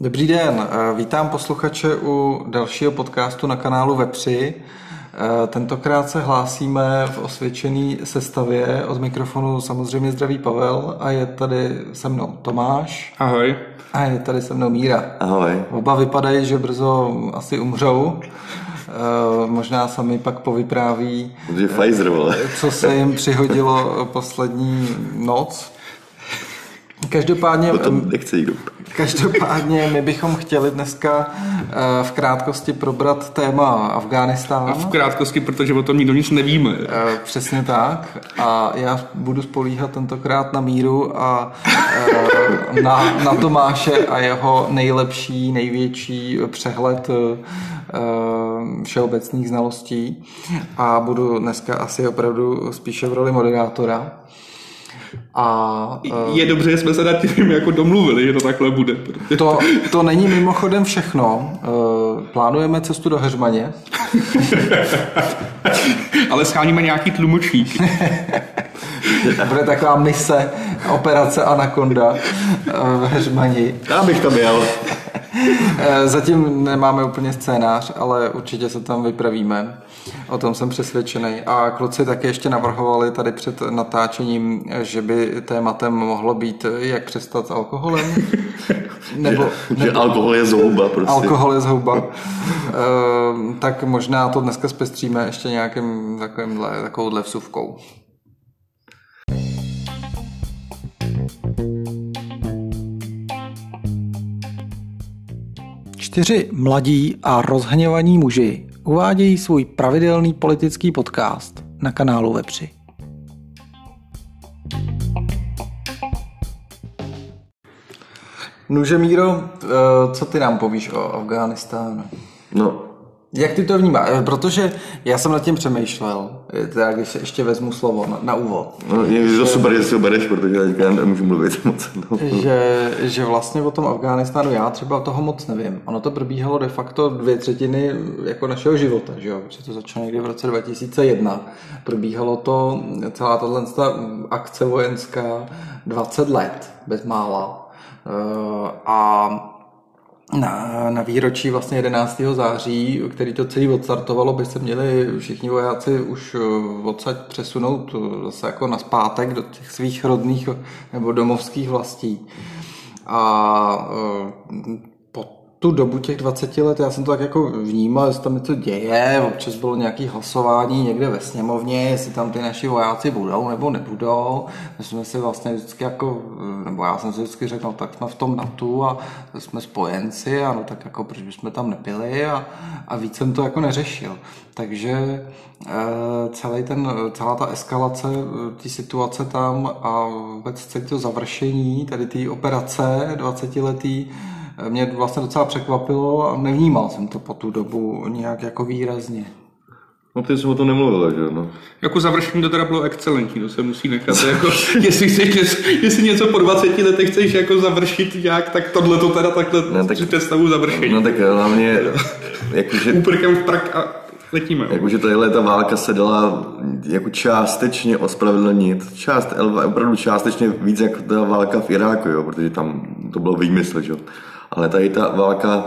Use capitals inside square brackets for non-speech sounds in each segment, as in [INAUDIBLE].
Dobrý den, eh, vítám posluchače u dalšího podcastu na kanálu Vepři. Eh, tentokrát se hlásíme v osvědčený sestavě. Od mikrofonu samozřejmě zdraví Pavel a je tady se mnou Tomáš. Ahoj. A je tady se mnou Míra. Ahoj. Oba vypadají, že brzo asi umřou. Eh, možná sami pak povypráví, Pfizer, vole. co se jim přihodilo poslední noc. Každopádně, nechce nikdo. každopádně my bychom chtěli dneska eh, v krátkosti probrat téma Afghánistán. A v krátkosti, protože o tom nikdo nic nevíme. Eh, Přesně tak. A já budu spolíhat tentokrát na Míru a eh, na, na Tomáše a jeho nejlepší, největší přehled eh, všeobecných znalostí. A budu dneska asi opravdu spíše v roli moderátora. A eh, Je dobře, že jsme se nad tím jako domluvili, že to takhle bude. to, to není mimochodem všechno. Eh, Plánujeme cestu do Heřmaně. [LAUGHS] Ale scháníme nějaký tlumočník. [LAUGHS] Bude taková mise, operace Anaconda eh, v Heřmani. Já bych tam jel. [LAUGHS] Eh, Zatím nemáme úplně scénář, ale určitě se tam vypravíme. O tom jsem přesvědčený. A kluci taky ještě navrhovali tady před natáčením, že by tématem mohlo být, jak přestat s alkoholem. [LAUGHS] Nebo, Že alkohol je zhouba prostě. alkohol je zhouba. Eh, tak možná to dneska zpestříme ještě nějakým takovýmhle, takovouhle vsuvkou. Čtyři mladí a rozhněvaní muži uvádějí svůj pravidelný politický podcast na kanálu Vepři. Nuže Míro, eh, co ty nám povíš o Afghánistánu? No, Jak ty to vnímáš? Eh, Protože já jsem nad tím přemýšlel, eh, teda když se ještě vezmu slovo na, na úvod, no je to super, že si ho bereš, protože já teďka nemůžu mluvit moc. No. že, že vlastně o tom Afghánistánu já třeba toho moc nevím. Ono to probíhalo de facto dvě třetiny jako našeho života, že jo? Protože to začalo někdy v roce 2001. Probíhalo to celá tahle akce vojenská 20 let, bezmála. Eh, A na, na výročí vlastně 11. září, který to celý odstartovalo, by se měli všichni vojáci už eh, odsaď přesunout eh, zase jako na zpátek do těch svých rodných nebo domovských vlastí. A eh, tu dobu těch 20 let já jsem to tak jako vnímal, jestli tam něco děje, občas bylo nějaké hlasování někde ve sněmovně, jestli tam ty naši vojáci budou nebo nebudou. My jsme si vlastně vždycky jako, nebo já jsem si vždycky řekl, no, tak jsme v tom NATO a jsme spojenci a no tak jako proč bychom tam nebyli a, a víc jsem to jako neřešil. Takže eh, celý ten, celá ta eskalace eh, té situace tam a vůbec celé to završení tady té operace 20 letý mě vlastně docela překvapilo a nevnímal jsem to po tu dobu nějak jako výrazně. no ty jsi o tom nemluvil, že jo? No. Jako završení to teda bylo excelentní, to se musí nechat. Jako, [LAUGHS] jestli, chceš, něco- jestli něco po 20 letech chceš jako završit nějak, tak tohle to teda takhle Ne, ne, tak- tak, představu završení. no tak hlavně, jakože, Úprkem v prak a letíme. jakože tadyhle ta válka se dala jako částečně ospravedlnit. Část, opravdu částečně víc jak ta válka v Iráku, jo? protože tam to bylo výmysl, že jo? Ale tady ta válka,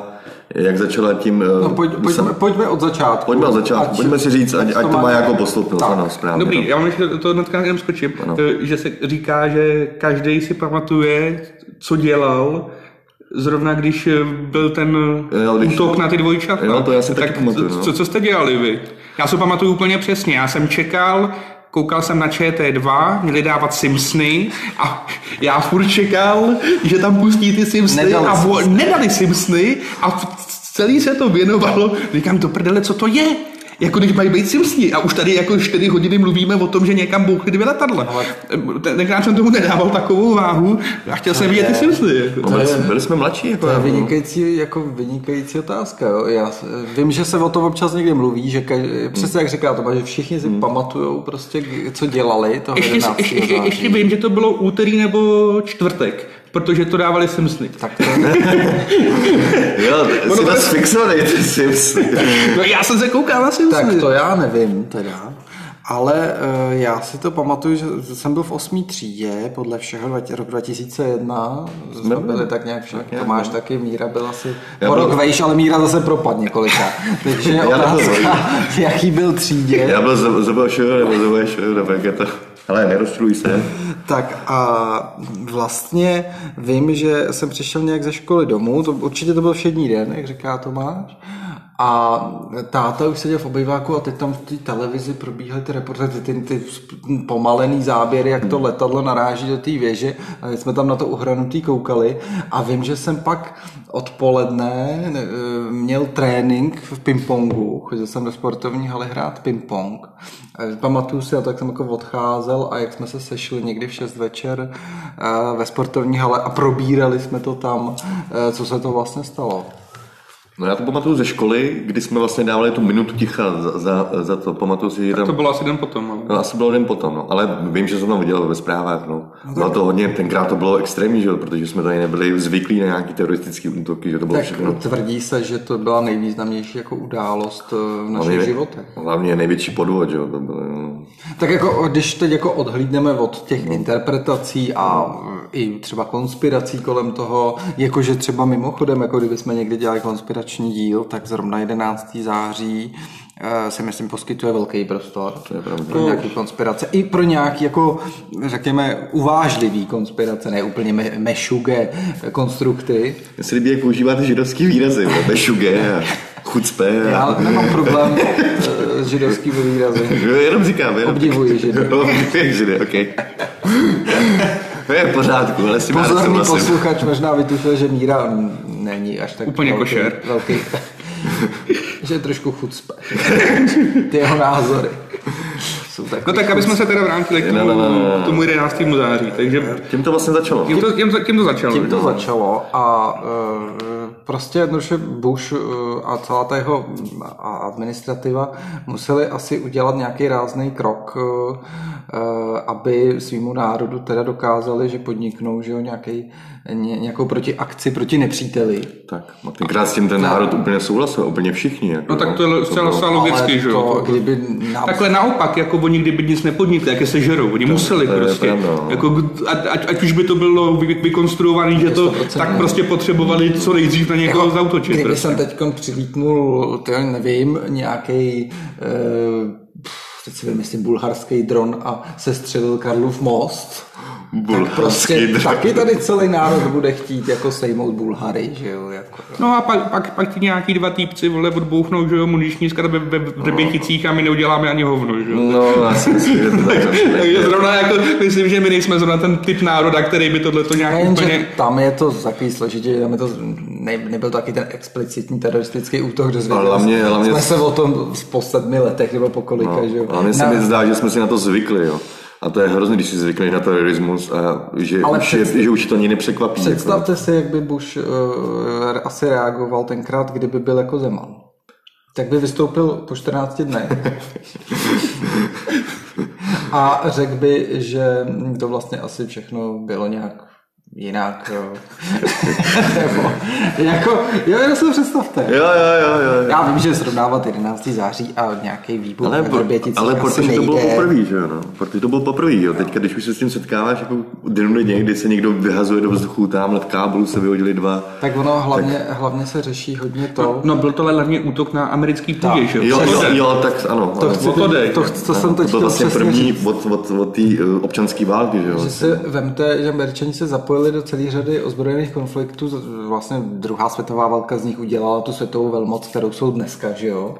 jak začala tím... No, pojď, pojďme, pojďme od začátku. Pojďme od začátku, Ať- pojďme si říct, ať, ať to má jako postoupil, Tak. ano, správně. Dobrý, no. já vám ještě to hnedka jenom skočím, Ano. eh, že se říká, že každý si pamatuje, co dělal, zrovna když eh, byl ten Jo, když- útok na ty dvojčata. Jo, to já si taky tak pamatuju, no. co, co jste dělali vy? Já si pamatuju úplně přesně, já jsem čekal, koukal jsem na ČT2, měli dávat Simpsony a já furt čekal, že tam pustí ty Simpsony Nedali a vo, Simpsony. nedali Simpsony a celý se to věnovalo. Říkám, to prdele, co to je? Jako když mají být Simpsoni. A už tady jako 4 hodiny mluvíme o tom, že někam bouchly dvě letadla. Tenkrát jsem tomu nedával takovou váhu a chtěl jsem vidět ty Simpsony. Jako. No, byli, jsme, byli jsme mladší, jako To je no. vynikající, jako vynikající otázka. Jo. Já vím, že se o tom občas někdy mluví, že kaž- přesně jak říká to, že všichni si pamatujou prostě, g- co dělali toho Ještě, 11. ještě, ještě, ještě vím, že to bylo úterý nebo čtvrtek, protože to dávali Simpsony. Tak to, Jo, Ono jsi to nás fixovaný, ty Sims. No já jsem se koukal na Simpsony. tak to já nevím teda. Ale uh, já si to pamatuju, že jsem byl v osmý třídě, podle všeho rok 2001, jsme, jsme byli tak nějak všechny, tak máš taky, Míra byl asi já o rok byl... vejš, ale Míra zase propad několika. Takže je otázka, jaký byl třídě. Já byl z VŠ nebo z nebo jak je to. Ale nerozčuluj se. Tak a vlastně vím, že jsem přišel nějak ze školy domů, to, určitě to byl všední den, jak říká Tomáš. A táta už seděl v obyváku a teď tam v té televizi probíhaly ty reportáže, ty, ty, pomalený záběry, jak to letadlo naráží do té věže. A jsme tam na to uhranutý koukali. A vím, že jsem pak odpoledne měl trénink v pingpongu. Chodil jsem do sportovní haly hrát pingpong. Pamatuju si, a tak jsem jako odcházel a jak jsme se sešli někdy v 6 večer ve sportovní hale a probírali jsme to tam, co se to vlastně stalo. No já to pamatuju ze školy, kdy jsme vlastně dávali tu minutu ticha za, za, za to. Pamatuju si, že tam... to bylo asi den potom. Ale... No, asi bylo den potom, no. ale vím, že jsem tam viděl ve zprávách. No. No, bylo to hodně, tenkrát to bylo extrémní, že? protože jsme tady nebyli zvyklí na nějaký teroristický útoky, že to bylo tak všechno. tvrdí se, že to byla nejvýznamnější jako událost eh, v našich hlavně, životech. Hlavně největší podvod, že? To bylo, no. Tak jako, když teď jako odhlídneme od těch no. interpretací a i třeba konspirací kolem toho, jakože třeba mimochodem, jako kdybychom někdy dělali konspirační díl, tak zrovna 11. září uh, si myslím poskytuje velký prostor to je pravda. pro nějaký konspirace. I pro nějaký, jako, řekněme, uvážlivý konspirace, ne úplně me- mešuge konstrukty. Já si líbí, jak používáte židovský výrazy, mešuge a chucpe. A... Já nemám problém eh, s židovskými výrazy. Jenom říkám. Jenom... Obdivuji židy. [LAUGHS] Obdivuji židy. Okay. To je v pořádku, ale si Pozorný posluchač možná vytušil, že míra není až tak Úplně velký, košer. velký [LAUGHS] že je trošku chucpe. [LAUGHS] Ty jeho názory. Jsou no tak, aby jsme se teda vrátili k tomu, no, no, no, no. tomu 11. září. Takže... Tím to vlastně začalo. Tím to, tím, tím to začalo. Tím to začalo a uh, prostě jednoduše Bush uh, a celá ta jeho administrativa museli asi udělat nějaký rázný krok, uh, aby svýmu národu teda dokázali, že podniknou že jo, nějaký ně, nějakou protiakci proti nepříteli. Tak, a tenkrát s tím ten národ úplně souhlasil, úplně všichni. Jako, no tak to je zcela to logicky, že jo. Kdyby nám... Takhle naopak, jako oni kdyby nic nepodnikli, jak se žerou, oni to, museli to prostě. Pravda, no. jako, ať, ať, už by to bylo vykonstruované, že to tak ne. prostě potřebovali co nejdřív na někoho jako, zautočit. Kdyby prostě. jsem teď přivítnul, to nevím, nějaký uh, teď si vymyslím, bulharský dron a sestřelil Karlův most, tak prostě dron. taky tady celý národ bude chtít jako sejmout Bulhary, že jo? Jako. No a pak, pak, pak ti nějaký dva týpci vole odbouchnou, že jo, muniční sklad ve, ve, ve Běticích a my neuděláme ani hovno, že jo? No, já si myslím, že to tak [LAUGHS] Takže zrovna jako, myslím, že my nejsme zrovna ten typ národa, který by tohle to nějak Nejen, úplně... tam je to takový složitě, tam je to, ne, nebyl to taky ten explicitní teroristický útok, dozvěděli hlavně, hlavně... jsme se o tom po sedmi letech nebo po kolika, no, že jo? Hlavně se mi zdá, že jsme si na to zvykli, jo. A to je hrozný, když si zvykli na terorismus a že, Ale už, je, že už to ani nepřekvapí. Jako. Představte jako. si, jak by Bush uh, asi reagoval tenkrát, kdyby byl jako Zeman. Tak by vystoupil po 14 dnech. [LAUGHS] a řekl by, že to vlastně asi všechno bylo nějak jinak, jo. [LAUGHS] Nebo, jako, jo, jenom se představte. Jo, jo, jo, jo. Já vím, že srovnávat 11. září a nějaký výbuch ale, po, ale protože to bylo poprvé, že jo, no. Protože to bylo poprvé, jo. Teďka, když už se s tím setkáváš, jako denně, kdy se někdo vyhazuje do vzduchu, tamhle v káblu se vyhodili dva. Tak ono hlavně, tak... hlavně se řeší hodně to. No, no byl to hlavně útok na americký půdě, že jo? Jo, jo, tak ano. To, chci, to, jde, to, to, jsem teď to byl vlastně první od, od, od té uh, občanské války, že jo? Že se vemte, že američani se zapojili do celé řady ozbrojených konfliktů, vlastně druhá světová válka z nich udělala tu světovou velmoc, kterou jsou dneska, že jo?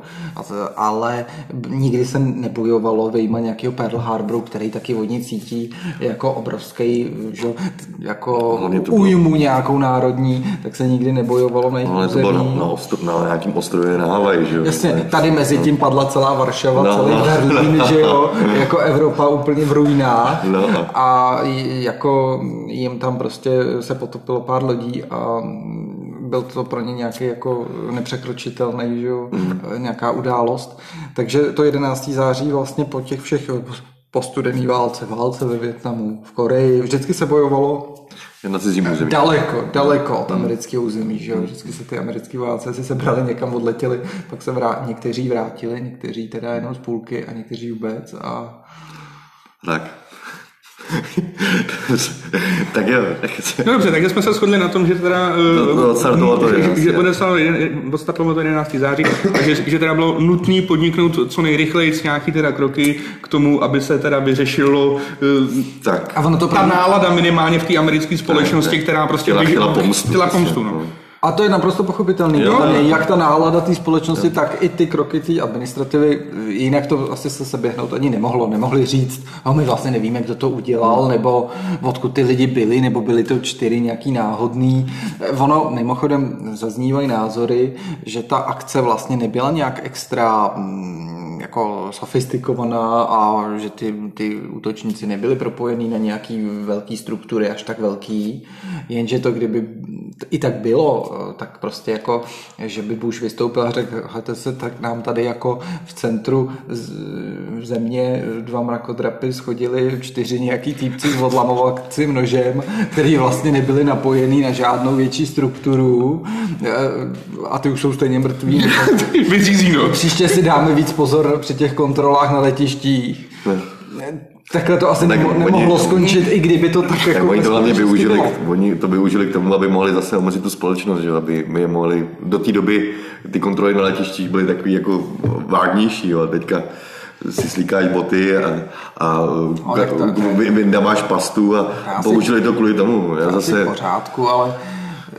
Ale nikdy se nebojovalo vejma nějakého Pearl Harboru, který taky vodní cítí jako obrovský, že jako újmu nějakou národní, tak se nikdy nebojovalo na jejich Ale to bylo na, na, ostro, na nějakým ostrově na Havaj, že jo? Jasně, tady mezi tím padla celá Varšava, no, celý no, Berlín, no, že jo? [LAUGHS] Jako Evropa úplně v ruinách no. a jako jim tam prostě se potopilo pár lodí a byl to pro ně nějaký jako nepřekročitelný, že jo, mm. nějaká událost. Takže to 11. září vlastně po těch všech po studený válce, válce ve Větnamu, v Koreji, vždycky se bojovalo na cizím území. Daleko, daleko od amerického území, že jo? Vždycky se ty americký válce si sebrali někam, odletěli, pak se vrát, někteří vrátili, někteří teda jenom z půlky a někteří vůbec a Tak. [LAUGHS] tak jo. Tak se... No dobře, takže jsme se shodli na tom, že teda... To- to odstartovalo to že, 11. že odeslalo jeden- odstartovalo to 11. září, takže že teda bylo nutné podniknout co nejrychleji nějaký teda kroky k tomu, aby se teda vyřešilo eh, Tak. A ono to ta pro- nálada minimálně v té americké společnosti, ne. která prostě chtěla pomstu chtěla prostě, pomstu, no. no. A to je naprosto pochopitelný. Jo, Jo, jo. jak ta nálada té společnosti, tak i ty kroky té administrativy, jinak to asi se seběhnout ani nemohlo. Nemohli říct, a my vlastně nevíme, kdo to udělal, nebo odkud ty lidi byli, nebo byli to čtyři nějaký náhodný. Ono mimochodem zaznívají názory, že ta akce vlastně nebyla nějak extra mm, jako sofistikovaná a že ty, ty útočníci nebyli propojení na nějaký velký struktury, až tak velký, jenže to kdyby i tak bylo, tak prostě jako, že by Bush vystoupil a řekl, hledajte se, tak nám tady jako v centru země dva mrakodrapy schodili čtyři nějaký týpci s odlamovacím nožem, který vlastně nebyli napojený na žádnou větší strukturu eh, a ty už jsou stejně mrtví. [LAUGHS] Vyřízí, no. Příště si dáme víc pozor při těch kontrolách na letištích. Takhle to asi Tak nemo, oni- nemohlo skončit, i kdyby to tak Tak jako oni to hlavně využili, oni to využili k tomu, aby mohli zase omezit tu společnost, že? aby my je mohli, do té doby ty kontroly na letištích byly takový jako vágnější, jo? a teďka si slíkáš boty a, a No, tak to- vy- vyndáváš pastu a použili to kvůli tomu. Já Asi v zase, pořádku, ale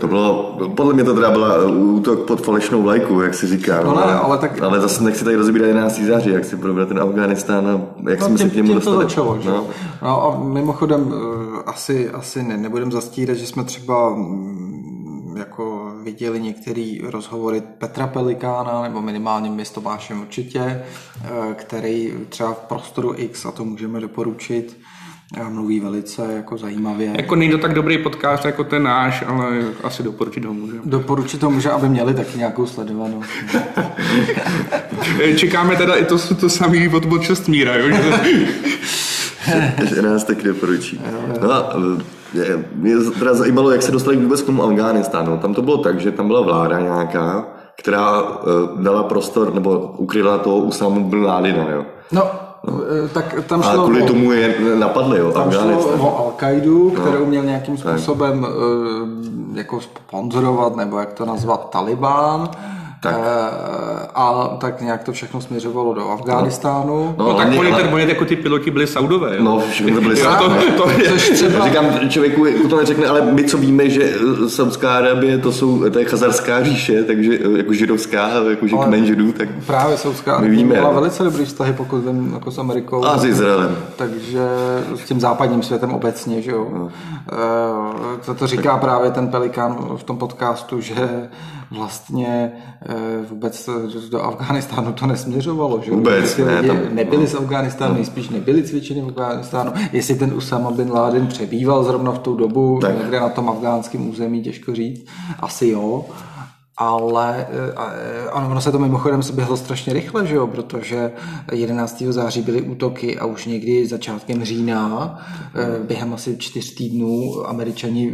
to bylo, podle mě to teda byla útok pod falešnou vlajku, jak se říká. No ne, ale tak- ale zase nechci tady rozbírat 11. září, jak si probrat ten Afghánistán a jak no, jsme se tím, k němu dostali. to začalo. Že? No. No. no a mimochodem eh, asi, asi ne, nebudem zastírat, že jsme třeba mm, jako viděli některé rozhovory Petra Pelikána, nebo minimálně my s Tomášem určitě, eh, který třeba v prostoru X, a to můžeme doporučit, eh, mluví velice jako zajímavě. Jako není to tak dobrý podcast jako ten náš, ale asi doporučit ho můžu. Doporučit to může, aby měli taky nějakou sledovanost. Eh, [LAUGHS] Čekáme teda i to, to samý od 6 míra, jo? Že, [LAUGHS] že nás taky doporučí. No a je- mě teda zajímalo, jak se dostali vůbec k tomu Afghánistánu. Tam to bylo tak, že tam byla vláda nějaká, která eh, dala prostor, nebo ukryla toho Usamu Bin Ládina, jo. No, eh, tak tam A šlo kvůli o- tomu je napadli, jo, Tam šlo o Al-Qaidu, kterou měl nějakým způsobem eh, jako sponzorovat, nebo jak to nazvat, Taliban. Tak. A tak nějak to všechno směřovalo do Afghánistánu. No, no, tak hlavně- oni, ale- oni jako ty piloti byli saudové, jo? No, všechno to byly Jo, to, to je, třeba... Říkám člověku, jako to neřekne, ale my co víme, že eh, Saudská Arábie to jsou, to je chazarská říše, takže eh, jako židovská, jakože Ale- kmen židů, tak Právě Saudská My víme. měla velice dobrý vztahy, pokud vím, jako s Amerikou. a s Izraelem. Takže s tím západním světem obecně, že jo. No. Eh, To, to říká právě ten Pelikán v tom podcastu, že vlastně eh, vůbec do Afghánistánu to nesměřovalo, že. Vůbec, ty ne, lidi tam- nebyli z Afghánistánu, nejspíš nebyli cvičeni v Afghánistánu. Jestli ten Usama bin Laden přebýval zrovna v tu dobu Tak. někde na tom afgánském území, těžko říct. Asi jo. Ale eh, a, eh, ano, ono se to mimochodem se běhlo strašně rychle, že jo, protože 11. září byly útoky a už někdy začátkem října, eh, během asi čtyř týdnů, američani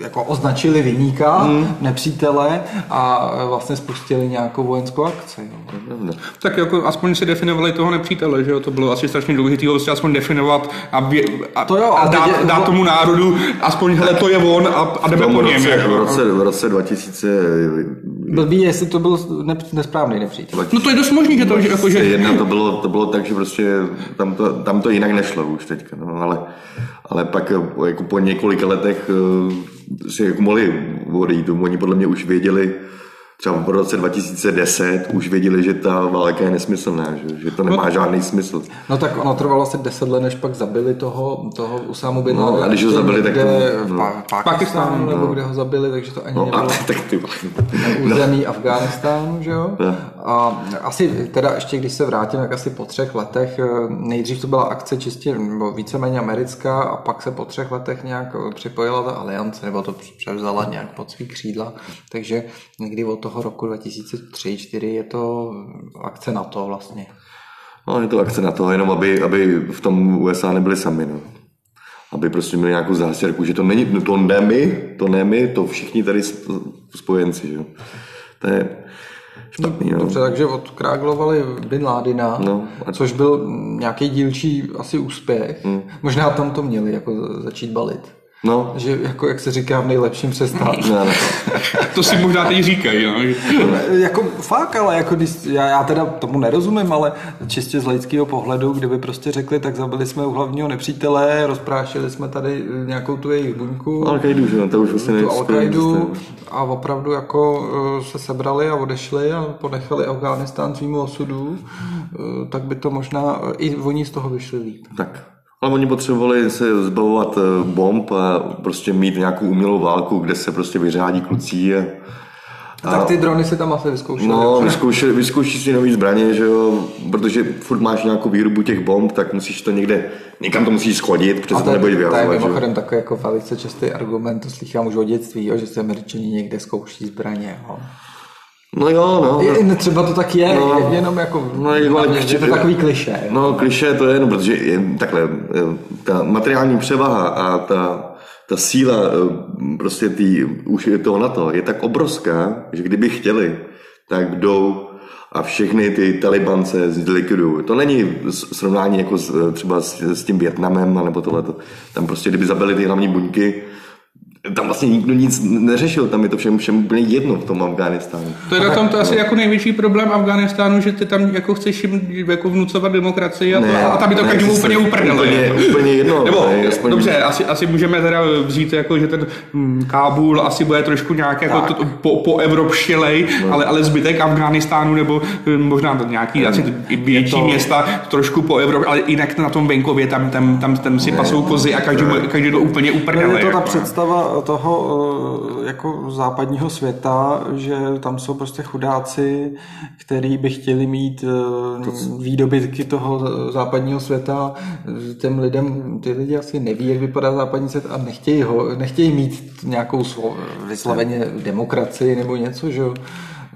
jako označili vyníka, Hmm. nepřítele a vlastně spustili nějakou vojenskou akci. Jo. tak jako aspoň si definovali toho nepřítele, že jo? To bylo asi strašně důležité prostě aspoň definovat a, vě, a, To jo, a ale dát, dát tomu národu aspoň, hele, to je on a, a jdeme po něm. jako. v roce, v roce 2000 Blbý, jestli to byl ne, nesprávný nepřítel. No to je dost možný, že to, že, jako, že, jedna to bylo, to bylo tak, že prostě tam to, tam to jinak nešlo už teďka, no, ale, ale pak eh, jako po několika letech eh, si jako mohli odejít oni podle mě už věděli, třeba v roce 2010 už věděli, že ta válka je nesmyslná, že, že to nemá žádný smysl. No tak ono trvalo asi deset let, než pak zabili toho, toho Usámu bin No, a když ho zabili, tak to- v no. pa- Pakistánu, Pakistánu, nebo kde ho zabili, takže to ani No a nebylo [LAUGHS] tak ty, na území Afghánistánu, že jo? No. A asi teda ještě, když se vrátím, tak asi po třech letech, eh, nejdřív to byla akce čistě, nebo víceméně americká a pak se po třech letech nějak eh, připojila ta aliance, nebo to převzala nějak pod svý křídla, takže někdy od toho roku 2003-2004 je to akce na to vlastně. No, je to akce na to, jenom aby, aby v tom USA nebyli sami. No. aby prostě měli nějakou zástěrku, že to není, no to ne my, to ne my, to všichni tady spojenci, že. To je špatný, no. Dobře, takže odkráglovali Bin Ládina, No. což byl nějaký dílčí asi úspěch. Hmm. Možná tam to měli jako začít balit. No, Že jako, jak se říká, v nejlepším přestát. ne, ne. To si možná teď říkají, no. jako fakt, ale jako když, já, já teda tomu nerozumím, ale čistě z laického pohledu, kdyby prostě řekli, tak zabili jsme u hlavního nepřítele, rozprášili jsme tady eh, nějakou tu jejich buňku, Al-Qaidu, že jo, to už vlastně. Al-Qaidu a opravdu jako eh, se sebrali a odešli a ponechali Afghánistán svýmu osudu, eh, tak by to možná i oni z toho vyšli líp. Tak. Ale oni potřebovali se zbavovat eh, bomb a prostě mít nějakou umělou válku, kde se prostě vyřádí klucí a, A tak ty drony si tam asi vyzkoušeli. No, vyzkouši, vyzkouší si nový zbraně, že jo, protože furt máš nějakou výrobu těch bomb, tak musíš to někde, někam to musíš schodit, protože se to, nebude je- to je vyhazovat, mimochodem takový jako velice častý argument, to slychám už od dětství, jo, že se američani někde zkouší zbraně. Jo. No jo, no. Je, třeba to tak je, No. no, jenom jako, No, jako, ale je to takový kliše. No, kliše to je, no, protože je, takhle, eh, ta materiální převaha a ta, ta síla eh, prostě tý, už je toho na to je tak obrovská, že kdyby chtěli, tak jdou a všechny ty talibance zlikvidují. To není srovnání jako s, třeba s, s tím Větnamem, nebo tohleto. Tam prostě, kdyby zabili ty hlavní buňky, tam vlastně nikdo nic neřešil, tam je to všem, všem úplně jedno v tom Afghánistánu. To je na tom to asi jako největší problém Afganistánu, že ty tam jako chceš jim jako vnucovat demokracii a, to, a tam je to ne, každému úplně uprdele. Úplně, jako. úplně jedno. Nebo, ne, aspoň- dobře, asi, asi můžeme teda vzít jako, že ten hm, Kábul asi bude trošku nějak jako to, po, po evropšilej, No. ale, ale zbytek Afghánistánu nebo hm, možná nějaký asi i větší to- města trošku po Evropě, ale jinak na tom venkově tam, tam, tam, tam si pasou kozy a každý, každý to úplně No, uprdele. je to ta jako. představa toho eh, jako západního světa, že tam jsou prostě chudáci, který by chtěli mít eh, výdobytky toho západního světa. Těm lidem, ty lidi asi neví, jak vypadá západní svět a nechtějí ho, nechtějí mít nějakou svou vysloveně demokracii nebo něco, že jo.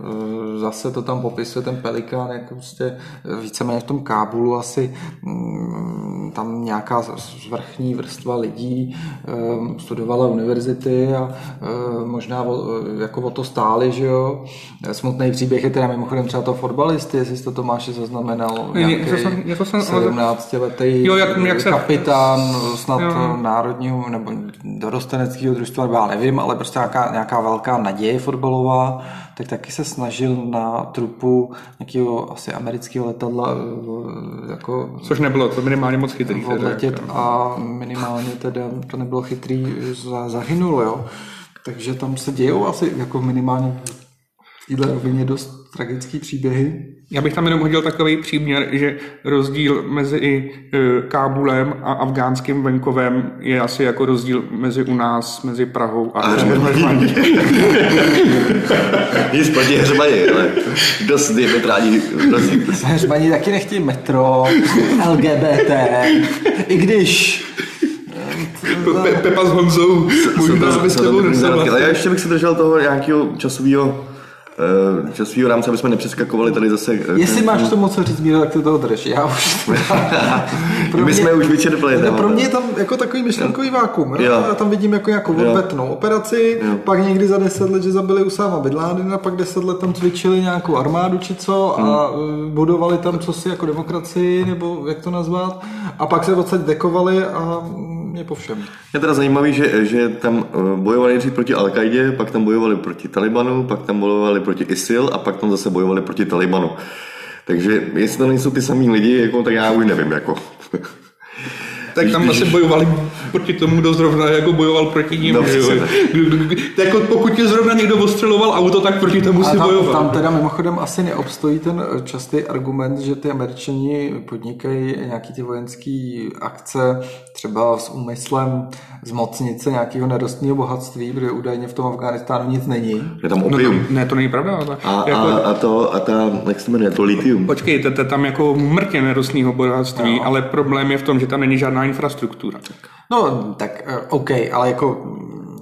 Eh, Zase to tam popisuje ten Pelikán, jak prostě víceméně v tom Kábulu asi mm, tam nějaká vrchní vrstva lidí eh, studovala univerzity a eh, možná o, jako o to stáli, že jo. Smutný příběh je teda mimochodem třeba to fotbalisty, jestli jsi to Tomáši zaznamenal, nějaký něco jsem- něco jsem- 17-letý Jo, jak- jak se- kapitán snad Jo. národního nebo dorosteneckého družstva, já nevím, ale prostě nějaká, nějaká velká naděje fotbalová, tak taky se snažil na trupu nějakého asi amerického letadla eh, jako Což nebylo to minimálně moc chytrý. odletět jako. a minimálně teda to nebylo chytrý, za- zahynul, jo. Takže tam se dějou asi jako minimálně v téhle rovině dost tragický příběhy. Já bych tam jenom hodil takový příměr, že rozdíl mezi e, Kábulem a afgánským venkovem je asi jako rozdíl mezi u nás, mezi Prahou a, [LAUGHS] Nic proti hřmaně, ale dost diametrální rozdíl. Hřmaní taky nechtějí metro, LGBT, i když Pe- Pepa s Honzou možná by s tebou já ještě bych se držel toho nějakého časového časového rámce, aby jsme nepřeskakovali tady zase. eh, Jestli máš to moc co říct, Míro, tak ty toho drž. Já už... [LAUGHS] [LAUGHS] My jsme už vyčerpali No, téma. pro mě je tam jako takový myšlenkový vákum. Jo. Já tam vidím jako nějakou odvetnou operaci, Jo. pak někdy za deset let, že zabili Usáma Bin Ládina, pak deset let tam cvičili nějakou armádu či co a hmm. budovali tam cosi jako demokracii, nebo jak to nazvat, a pak se odsaď dekovali a mm, je po všem. Je teda zajímavý, že, že tam eh, bojovali nejdřív proti al pak tam bojovali proti Talibanu, pak tam bojovali proti ISIL a pak tam zase bojovali proti Talibanu. Takže jestli to nejsou ty samý lidi, jako, tak já už nevím. Jako. [LAUGHS] Tak tam asi bojovali proti tomu, kdo zrovna jako bojoval proti ním. No, že jako pokud tě zrovna někdo ostřeloval auto, tak proti tomu si bojoval. tam teda mimochodem asi neobstojí ten častý argument, že ty američani podnikají nějaký ty vojenský akce třeba s úmyslem zmocnit se nějakého nerostného bohatství, protože údajně v tom Afganistánu nic není. Je tam No, opium. to, ne, to není pravda. Ale A, jako, a, a, to, a ta, jak se jmenuje, to litium. Počkej, to je tam jako mrtě nerostného bohatství, no. ale problém je v tom, že tam není žádná infrastruktura. No, tak eh, OK, ale jako mm,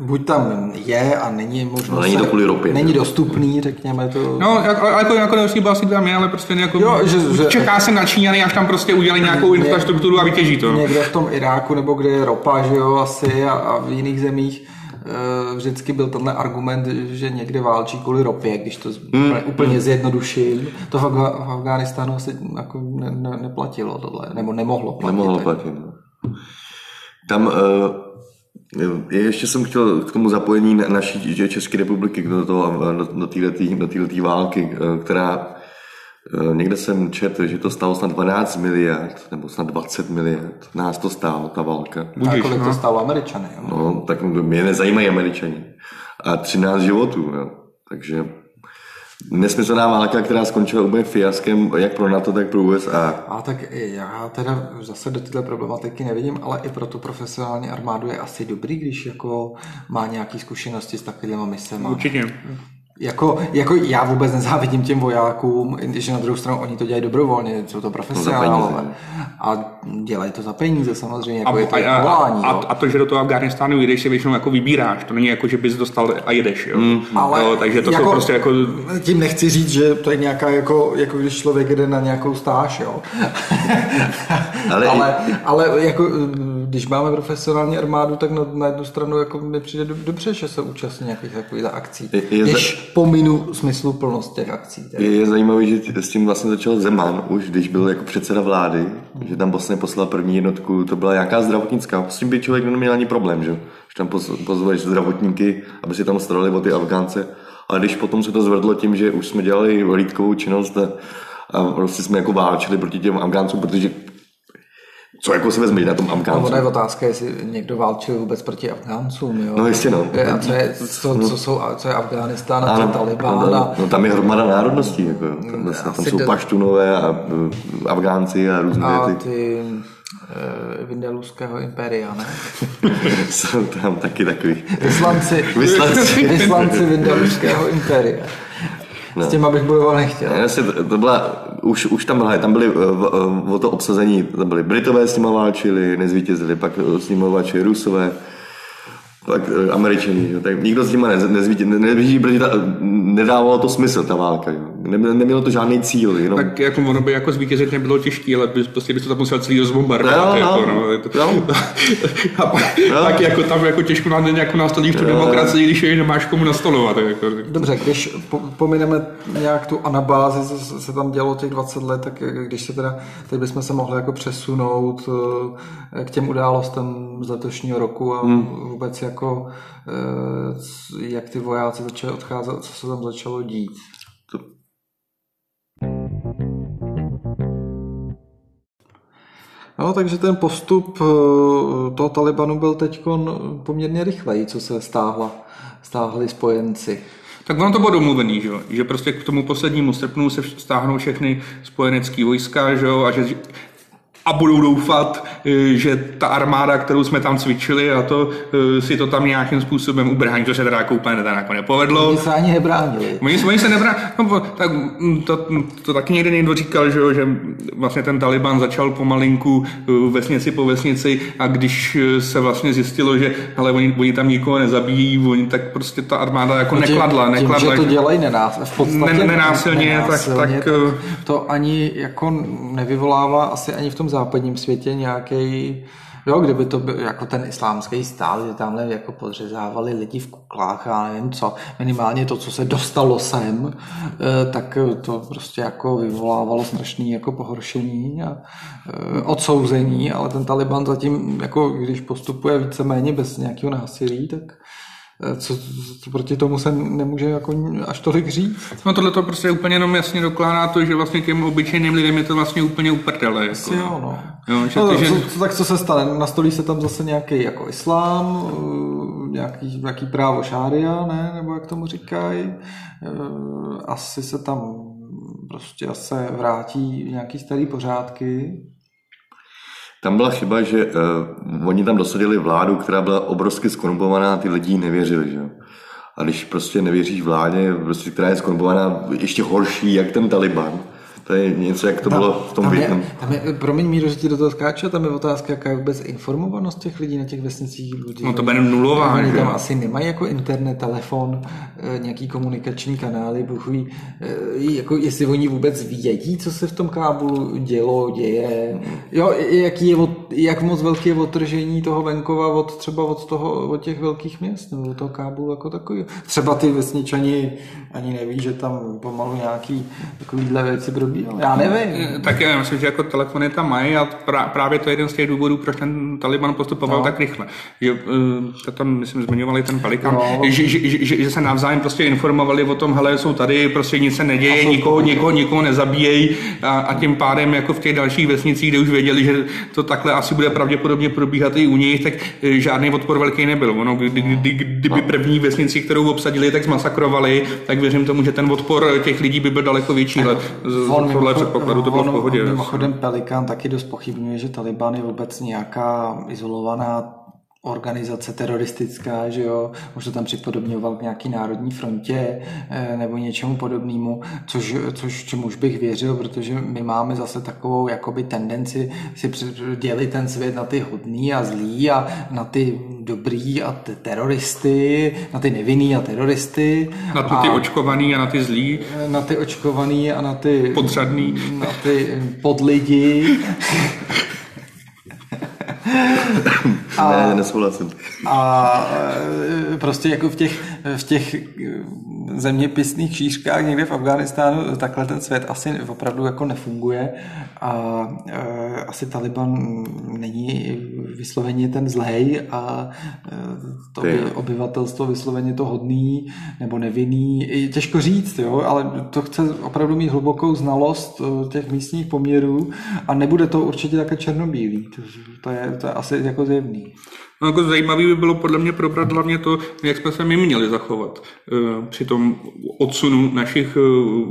buď tam je a není možnost... No, není to kvůli ropě, Není dostupný, řekněme to. No, jako, jako, jako neusíba asi tam je, ale prostě jako, Jo, že- že- čeká se na Číňany, až tam prostě udělají nějakou infrastrukturu a vytěží to. Někde v tom Iráku, nebo kde je ropa, že jo, asi, a, a v jiných zemích vždycky byl tenhle argument, že někde válčí kvůli ropě, když to z- Hmm. úplně, zjednoduším. To v, Afga- v Afghánistánu asi jako ne, ne, neplatilo tohle, nebo nemohlo platit. Nemohlo platit. no. Tam uh, ještě jsem chtěl k tomu zapojení na- naší České republiky do, toho, do, do této války, eh, která eh, někde jsem četl, že to stálo snad 12 miliard, nebo snad 20 miliard. Nás to stálo, ta válka. A Budíš, kolik no. to stálo Američany. Jo? No, tak mě nezajímají američani. A 13 životů, jo. Takže nesmyslná válka, která skončila úplně fiaskem, jak pro NATO, tak pro USA. A tak já teda zase do této problematiky nevidím, ale i pro tu profesionální armádu je asi dobrý, když jako má nějaké zkušenosti s takovými misemi. Určitě. Jako, jako já vůbec nezávidím těm vojákům, když na druhou stranu oni to dělají dobrovolně, jsou to profesionálové. A dělají to za peníze samozřejmě, A, jako je to a, a, volání. a, jo. a, to, že do toho Afganistánu jdeš, si většinou jako vybíráš. To není jako, že bys dostal a jedeš. Jo? Mm, Ale jo, takže to jsou prostě jako... Tím nechci říct, že to je nějaká jako, jako když člověk jde na nějakou stáž, jo. ale, [LAUGHS] Ale- ale, ale jako, když máme profesionální armádu, tak na, na jednu stranu jako mi přijde dob- dobře, že se účastní nějakých takových akcí. Je- je když pominu smyslu plnost těch akcí. tedy. Je, je zajímavé, že s tím vlastně začal Zeman už, když byl jako předseda vlády, že tam vlastně poslal první jednotku, to byla nějaká zdravotnická, s tím by člověk neměl ani problém, že, že tam poz- pozveš zdravotníky, aby si tam starali o ty Afgánce, ale když potom se to zvedlo tím, že už jsme dělali hlídkovou činnost a, a prostě jsme jako válčili proti těm Afgáncům, protože co jako si vezmeš na tom No, ona Afgáncu? je otázka, jestli někdo válčil vůbec proti Afgáncům, jo? No, jistě, no. A co je, co, co, jsou, co je Afghánistán a co Talibán no, a no, tam je hromada národností, jako, jo. tam, tam Asi jsou do- paštunové a uh, Afgánci a různé a ty, ty uh, Vindeluského impéria, ne? [LAUGHS] jsou tam taky takový. Vyslanci, Vyslanci. vyslanci Vindeluského [LAUGHS] impéria. S tím, abych bojovat nechtěl. Ne, Jasně, to, byla, už, už tam, hele, tam byly eh, eh, o to obsazení, tam byli Britové s nimi válčili, nezvítězili, pak eh, s nimi válčili Rusové, pak Američani, jo. tak nikdo s nimi nez, nezvítězil, ne, nevíží, protože ta, nedávalo to smysl, ta válka, jo. Ne, nemělo to žádný cíl, jenom... Tak jako ono by jako zvítězit nebylo těžké, ale bys, prostě bys to tam musel celý rozbombardovat. No, jako, no, no, no. [LAUGHS] a pak, No. tak jako tam jako těžko na, jako nastolíš tu demokracii, když je nemáš komu nastolovat. Jako, Dobře, když po, pomineme nějak tu anabázi, co se- tam dělo těch 20 let, tak když se teda, teď bychom se mohli jako přesunout eh, k těm událostem z letošního roku a Hmm. vůbec jako eh, jak ty vojáci začali odcházet, co se tam začalo dít. No, takže ten postup eh, toho Talibanu byl teď poměrně rychlej, co se stáhla, stáhli spojenci. Tak ono to bylo domluvený, že, že prostě k tomu poslednímu srpnu se stáhnou všechny spojenecké vojska že a že a budou doufat, eh, že ta armáda, kterou jsme tam cvičili a to eh, si to tam nějakým způsobem ubrání, to se teda jako úplně teda jako nepovedlo. Oni se ani nebránili. Oni, oni se nebrá, no, tak mm, to, to, taky někde někdo říkal, že, jo, že vlastně ten Taliban začal pomalinku eh, vesnici po vesnici a když se vlastně zjistilo, že ale oni, oni tam nikoho nezabíjí, oni tak prostě ta armáda jako nekladla, tím, nekladla. Tím, že to dělají nenás, v podstatě Ne- nenásilně, tak- tak, eh, to ani jako nevyvolává asi ani v tom západním světě nějaký Jo, kdyby to byl jako ten islámský stát, že tamhle jako podřezávali lidi v kuklách a nevím co, minimálně to, co se dostalo sem, eh, tak to prostě jako vyvolávalo strašný jako pohoršení a eh, odsouzení, ale ten Taliban zatím, jako když postupuje víceméně bez nějakého násilí, tak co, co proti tomu se nemůže jako až tolik říct. No tohle to prostě úplně jenom jasně dokládá to, že vlastně těm obyčejným lidem je to vlastně úplně uprdele. Jako, Asi jo, no. Jo, že, no ty, že, co, co, tak co se stane? Nastolí se tam zase nějaký jako islám, eh, nějaký, nějaký právo šária, ne? Nebo jak tomu říkají. Eh, Asi se tam prostě se vrátí nějaký starý pořádky. Tam byla chyba, že uh, oni tam dosadili vládu, která byla obrovsky skorumpovaná a ty lidi nevěřili. Že? A když prostě nevěříš vládě, prostě, která je skorumpovaná ještě horší, jak ten Taliban, To je něco, jak to bylo v tom tam Větnamu. je, tam je, promiň míru, že ti do toho skáču, tam je otázka, jaká je vůbec informovanost těch lidí na těch vesnicích lidí. No to bude nulová, Oni tam asi nemají jako internet, telefon, eh, nějaký komunikační kanály, Bůh ví, eh, jako jestli oni vůbec vědí, co se v tom Kábulu dělo, děje, jo, jaký je, od- jak moc velké je otržení toho venkova od třeba od toho, od těch velkých měst, nebo od toho Kábulu jako takový. Třeba ty vesničani ani neví, že tam pomalu nějaký takovýhle věci probíhaly. Já nevím. Tak já myslím, že jako telefony tam mají a pra, právě to je jeden z těch důvodů, proč ten Taliban postupoval No. tak rychle. Že, uh, to tam, myslím, zmiňovali ten Pelikán, No. že, že, že, že, že, se navzájem prostě informovali o tom, hele, jsou tady, prostě nic se neděje, nikoho, nikoho, nikoho nezabíjejí a, a, tím pádem jako v těch dalších vesnicích, kde už věděli, že to takhle asi bude pravděpodobně probíhat i u nich, tak eh, žádný odpor velký nebyl. Ono, kdy, kdy, kdy, kdyby první vesnici, kterou obsadili, tak zmasakrovali, tak věřím tomu, že ten odpor těch lidí by byl daleko větší. Ale z- mimochod- předpokladu to bylo v pohodě. Mimochodem Pelikán taky dost pochybňuje, že Taliban je vůbec nějaká izolovaná organizace teroristická, že jo, už to tam připodobňoval k nějaký národní frontě eh, nebo něčemu podobnému, což, což čemuž bych věřil, protože my máme zase takovou jakoby tendenci si dělit ten svět na ty hodný a zlý a na ty dobrý a ty teroristy, na ty nevinný a teroristy. Na to ty očkovaný a na ty zlý. na ty očkovaný a na ty Podřadný. na ty podlidi. [LAUGHS] A... Ne, nesouhlasím. A e, prostě jako v těch, v těch e, zeměpisných šířkách někde v Afghánistánu takhle ten svět asi opravdu jako nefunguje a e, asi Taliban není vysloveně ten zlej a e, to by obyvatelstvo vysloveně to hodný nebo nevinný. Je Těžko říct, jo, ale to chce opravdu mít hlubokou znalost e, těch místních poměrů a nebude to určitě také černobílý. To, to, je, to je asi jako zjevný. No, jako zajímavý by bylo podle mě probrat hlavně to, jak jsme se my měli zachovat eh, při tom odsunu našich eh,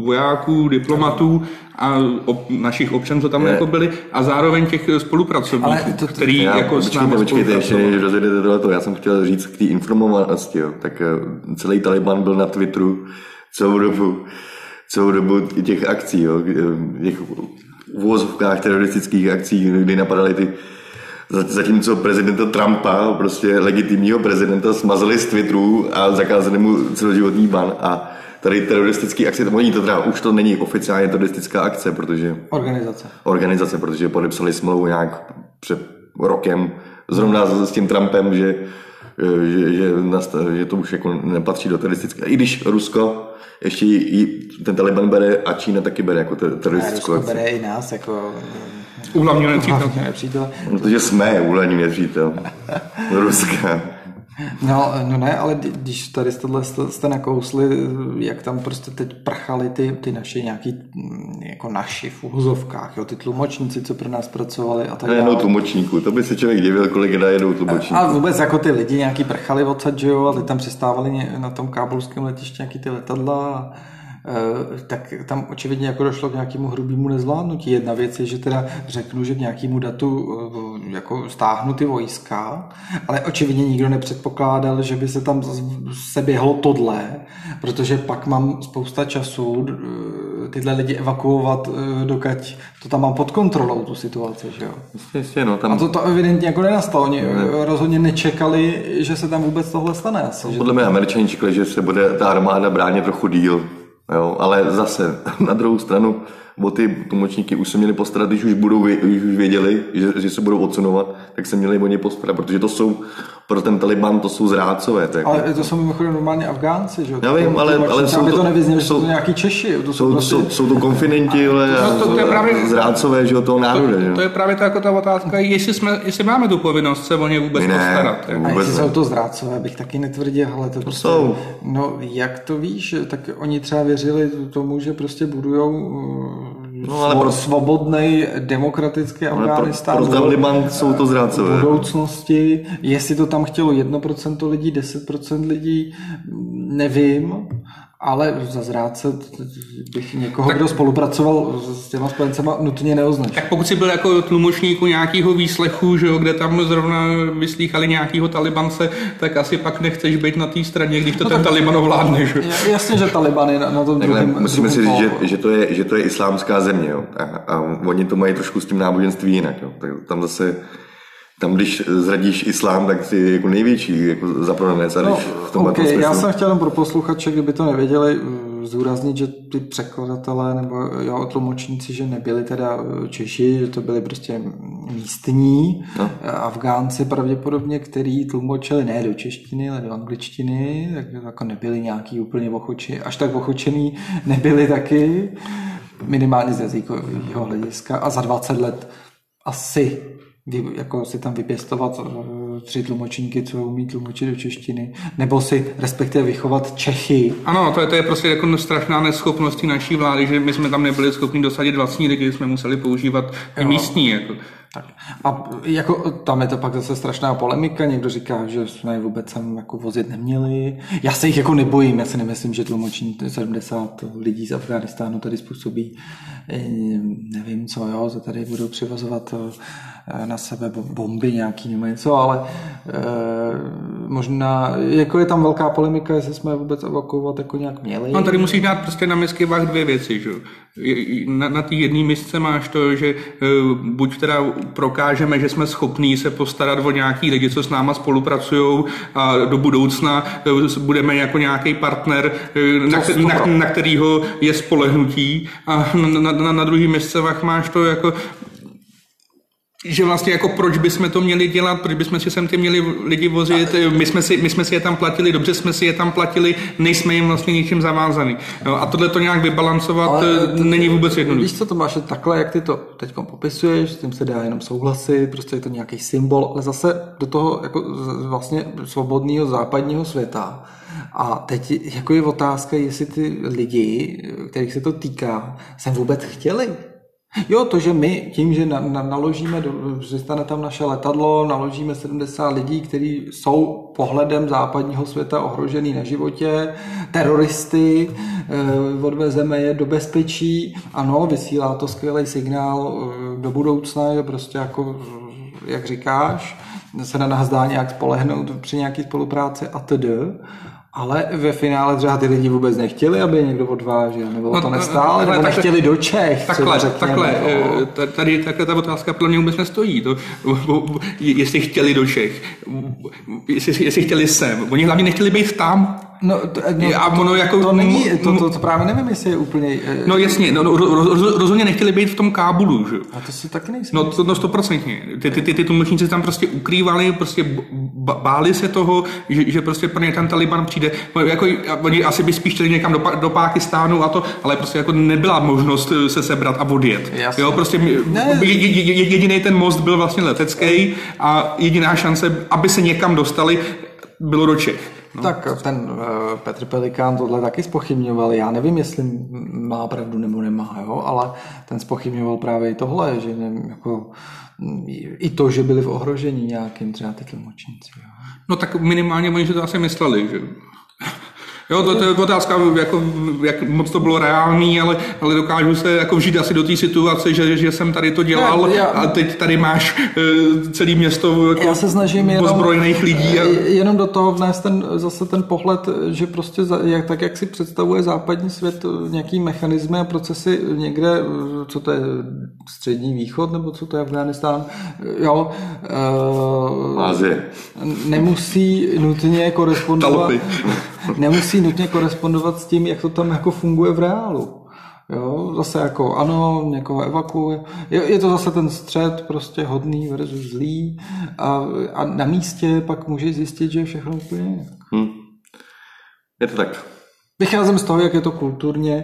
vojáků, diplomatů a ob, našich občanů, co tam jako byli, a zároveň těch eh, spolupracovníků, Ale to- to- který Já, jako s námi počkejte, ještě rozjedete tohleto, já jsem chtěl říct k té informovanosti, jo. tak celý Taliban byl na Twitteru celou dobu, celou dobu těch akcí, jo, těch uvozovkách teroristických akcí, kdy napadaly ty Zatímco prezidenta Trumpa, prostě legitimního prezidenta, smazali z Twitteru a zakázali mu celoživotní ban. A tady teroristický akce, to oni to teda, už to není oficiálně teroristická akce, protože Organizace. organizace, protože podepsali smlouvu nějak před rokem, zrovna s tím Trumpem, že, že, že, nasta- že to už jako nepatří do teroristické. I když Rusko ještě jí, jí, ten Taliban bere a Čína taky bere jako ter- teroristickou Rusko akci. bere i nás jako U hlavního nepřítele. Protože jsme úhlední nepřítel [LAUGHS] Ruska. No, no ne, ale kdy- když tady tohle jste, jste nakousli, jak tam prostě teď prchali ty, ty naše nějaký, mm, jako naši v uhozovkách, jo, ty tlumočníci, co pro nás pracovali a tak Najednou dále. tlumočníků, to by se člověk divil, kolik je najednou tlumočníků. A vůbec jako ty lidi nějaký prchali odsaď, že jo, a teď tam přistávali na tom kábulském letišti nějaký ty letadla a tak tam očividně jako došlo k nějakému hrubému nezvládnutí. Jedna věc je, že teda řeknu, že k nějakému datu eh, jako stáhnu ty vojska, ale očividně nikdo nepředpokládal, že by se tam se běhlo tohle, protože pak mám spousta času eh, tyhle lidi evakuovat, eh, dokud to tam mám pod kontrolou, tu situaci, že jo. Jistě, jistě, no, tam A to, to evidentně jako nenastalo. Oni ne. rozhodně nečekali, že se tam vůbec tohle stane. Asi, že Podle mě američani čekali, že se bude ta armáda bránit trochu díl. Jo, ale zase [LAUGHS] na druhou stranu o ty tlumočníky už se měli postarat, když už, budou, když už věděli, že, že se budou odsunovat, tak se měli o ně postarat, protože to jsou pro ten Taliban to jsou zrádcové. To je, ale to jsou mimochodem normálně Afgánci, že jo? Já vím, To- ale- to- ale jsou aby to to- nevyznělo, že jsou- to nějaký Češi. To jsou, jsou, prostě, jsou, jsou to konfidenti, ale No, to- to je právě- zrádcové, že jo, toho národa. jo. To je právě ta, jako ta otázka, jestli, jsme, jestli máme tu povinnost se o ně vůbec ne. postarat. jako. a vůbec jestli ne. jsou to zrádcové, bych taky netvrdil, ale to, prostě, jsou. No, jak to víš, tak oni třeba věřili tomu, že prostě budujou uh, No, ale pro- svobodný, demokratický Ale pro, pro Taliban jsou to v zrádcové. budoucnosti, jestli to tam chtělo 1% lidí, 10% lidí, nevím, Ale za zrádce bych někoho, tak, kdo spolupracoval s těma spojencema, nutně neoznačil. Tak pokud si byl jako tlumočník u nějakého výslechu, že jo, kde tam zrovna vyslýchali nějakého talibance, tak asi pak nechceš být na té straně, když to no ten tak, Taliban ovládne. Že? Jasně, že Taliban je na, na tom Takhle, druhém Musíme si říct, že, že, to je, že to je islámská země jo? A, a oni to mají trošku s tím náboženství jinak. Jo? Tak tam zase tam, když zradíš islám, tak jsi jako největší jako zaprodanec. No, v tom okay, já jsem chtěl pro posluchače, kdyby to nevěděli, mm, zúraznit, že ty překladatelé nebo jo, tlumočníci, že nebyli teda eh, Češi, že to byli prostě místní no. Afgánci pravděpodobně, který tlumočili ne do češtiny, ale do angličtiny, tak jako nebyli nějaký úplně ochočení, až tak ochočený nebyli taky, minimálně z jazykového hlediska a za 20 let asi jako si tam vypěstovat eh, tři tlumočníky, co umí tlumočit do češtiny, nebo si respektive vychovat Čechy. Ano, to je, to je prostě jako strašná neschopnost naší vlády, že my jsme tam nebyli schopni dosadit vlastní lidi, jsme museli používat jo. místní. Jako. Tak. A jako, tam je to pak zase strašná polemika, někdo říká, že jsme je vůbec sem jako vozit neměli. Já se jich jako nebojím, já si nemyslím, že tlumoční 70 lidí z Afganistánu tady způsobí eh, nevím co, jo, že tady budou přivozovat eh, na sebe bomby nějaký nebo něco, ale e, možná, jako je tam velká polemika, jestli jsme vůbec evakuovat jako nějak měli. No, tady musíš dát prostě na misky vách dvě věci, že? Na, na té jedné misce máš to, že buď teda prokážeme, že jsme schopní se postarat o nějaký lidi, co s náma spolupracují a do budoucna eh, budeme jako nějaký partner, eh, na, na, na kterýho je spolehnutí a na, na, na druhý místcevách máš to jako že vlastně jako proč bychom to měli dělat, proč bychom si sem ty měli lidi vozit, my jsme, si, my jsme si je tam platili, dobře jsme si je tam platili, nejsme jim vlastně ničím zavázaný. Jo, a tohle to nějak vybalancovat Ale eh, není vůbec jednoduché. Víš co, to máš takhle, jak ty to teď popisuješ, s tím se dá jenom souhlasit, prostě je to nějaký symbol, ale zase do toho jako vlastně svobodného západního světa. A teď jako je otázka, jestli ty lidi, kterých se to týká, sem vůbec chtěli Jo, to, že my tím, že na, na, naložíme, do, přistane tam naše letadlo, naložíme 70 lidí, kteří jsou pohledem západního světa ohrožený na životě, teroristy, eh, odvezeme je do bezpečí, ano, vysílá to skvělý signál eh, do budoucna, že prostě jako, jak říkáš, se na nás dá nějak spolehnout při nějaké spolupráci a td. Ale ve finále třeba ty lidi vůbec nechtěli, aby někdo odvážel, nebo no, to nestále, nebo takhle, takhle, do Čech. Takhle, řekněme, takhle, no. tady takhle ta otázka podle mě vůbec nestojí. To, jestli chtěli do Čech, jestli, jestli chtěli sem. Oni hlavně nechtěli být tam. No, to, no, a ono jako, to, není, to, to, to, právě nevím, jestli je úplně... Eh, no jasně, no, roz, rozhodně nechtěli být v tom Kábulu, že? A to si taky nejsem. No to no, stoprocentně. Ty, ty, ty, ty tlumočníci tam prostě ukrývali, prostě báli se toho, že, že prostě pro ně ten Taliban přijde. No, jako, oni asi by spíš chtěli někam do, do Pákistánu a to, ale prostě jako nebyla možnost eh, se sebrat a odjet. Jasně. Jo, prostě ne. jediný ten most byl vlastně letecký a jediná šance, aby se někam dostali, bylo do Čech. No. Tak ten uh, Petr Pelikán tohle taky spochybňoval. Já nevím, jestli má pravdu nebo nemá, jo? ale ten spochybňoval právě i tohle, že nevím, jako, i to, že byli v ohrožení nějakým třeba ty tlumočníci. Jo? No tak minimálně oni si to asi mysleli, že Jo, to, to je otázka, jako, jak moc to bylo reálný, ale, ale dokážu se jako vžít asi do té situace, že, že jsem tady to dělal ne, já, a teď tady máš uh, celé město jako já se snažím jenom, ozbrojených lidí. A... Jenom do toho vnést ten, zase ten pohled, že prostě za, jak, tak, jak si představuje západní svět nějaký mechanismy a procesy někde, co to je střední východ, nebo co to je Afganistán, jo. Uh, Azie. Nemusí nutně korespondovat. Nemusí nutně korespondovat s tím, jak to tam jako funguje v reálu. Jo, zase jako ano, někoho evakuuje. Je, je to zase ten střed prostě hodný versus zlý a, a na místě pak může zjistit, že je všechno úplně jinak. Hmm. Je to tak. Vycházím z toho, jak je to kulturně e,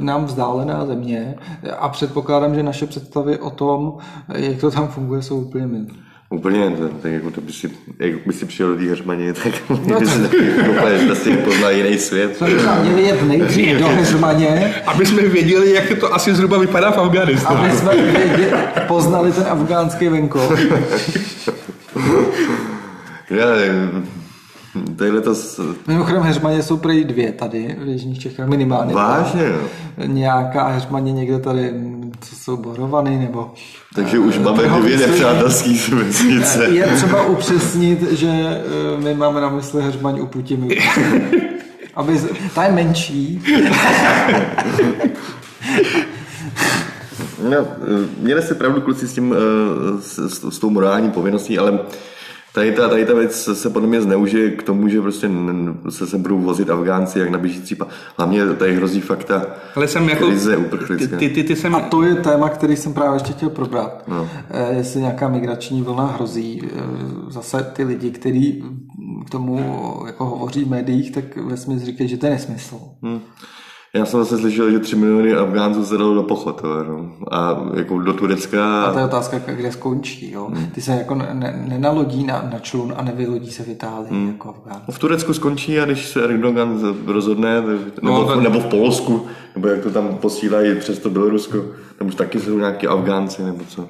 nám vzdálená země a předpokládám, že naše představy o tom, jak to tam funguje, jsou úplně mimo. Úplně, to, tak jako to by si, jak by si přijel do té Heřmaně, [LAUGHS] tak no, [LAUGHS] by si taky úplně zase poznal jiný svět. Jsme bychom měli jet nejdřív do Heřmaně. Aby jsme věděli, jak to asi zhruba vypadá v Afganistánu. Aby jsme věděli, poznali ten afgánský venkov. Já Tadyhle to... s- Mimochodem heřmaně jsou prý dvě tady v Jižních Čechách, minimálně. Vážně. Nějaká heřmaně někde tady, co jsou borovany, nebo... Takže už máme dvě nepřátelský vesnice. Je třeba upřesnit, že eh, my máme na mysli heřmaň u Putiny. [LAUGHS] Aby, z- ta je menší, No, eh, měli jste pravdu kluci s tím, eh, s, s, s tou morální povinností, ale tady ta, tady ta věc se podle mě zneužije k tomu, že prostě se sem budou vozit Afgánci jak na běžící pa. Hlavně tady hrozí fakta Ale jsem jako... krize Ty, uprchlická. ty, ty, ty jsem... A to je téma, který jsem právě ještě chtěl probrat. No. Eh, Jestli nějaká migrační vlna hrozí. Eh, Zase ty lidi, kteří k tomu jako hovoří v médiích, tak ve smyslu říkají, že to je nesmysl. Hm. Já jsem zase slyšel, že 3 miliony Afgánců se dalo do pochod, jo, no. a jako do Turecka. A to je otázka, kde skončí. Jo? Hmm. Ty se jako ne- ne- nenalodí na, na člun a nevylodí se v Itálii Hmm. jako Afgán. V Turecku skončí a když se Erdogan rozhodne, nebo, No, tak- nebo v Polsku, nebo jak to tam posílají přes to Bělorusko, tam už taky jsou nějaký Afgánci nebo co.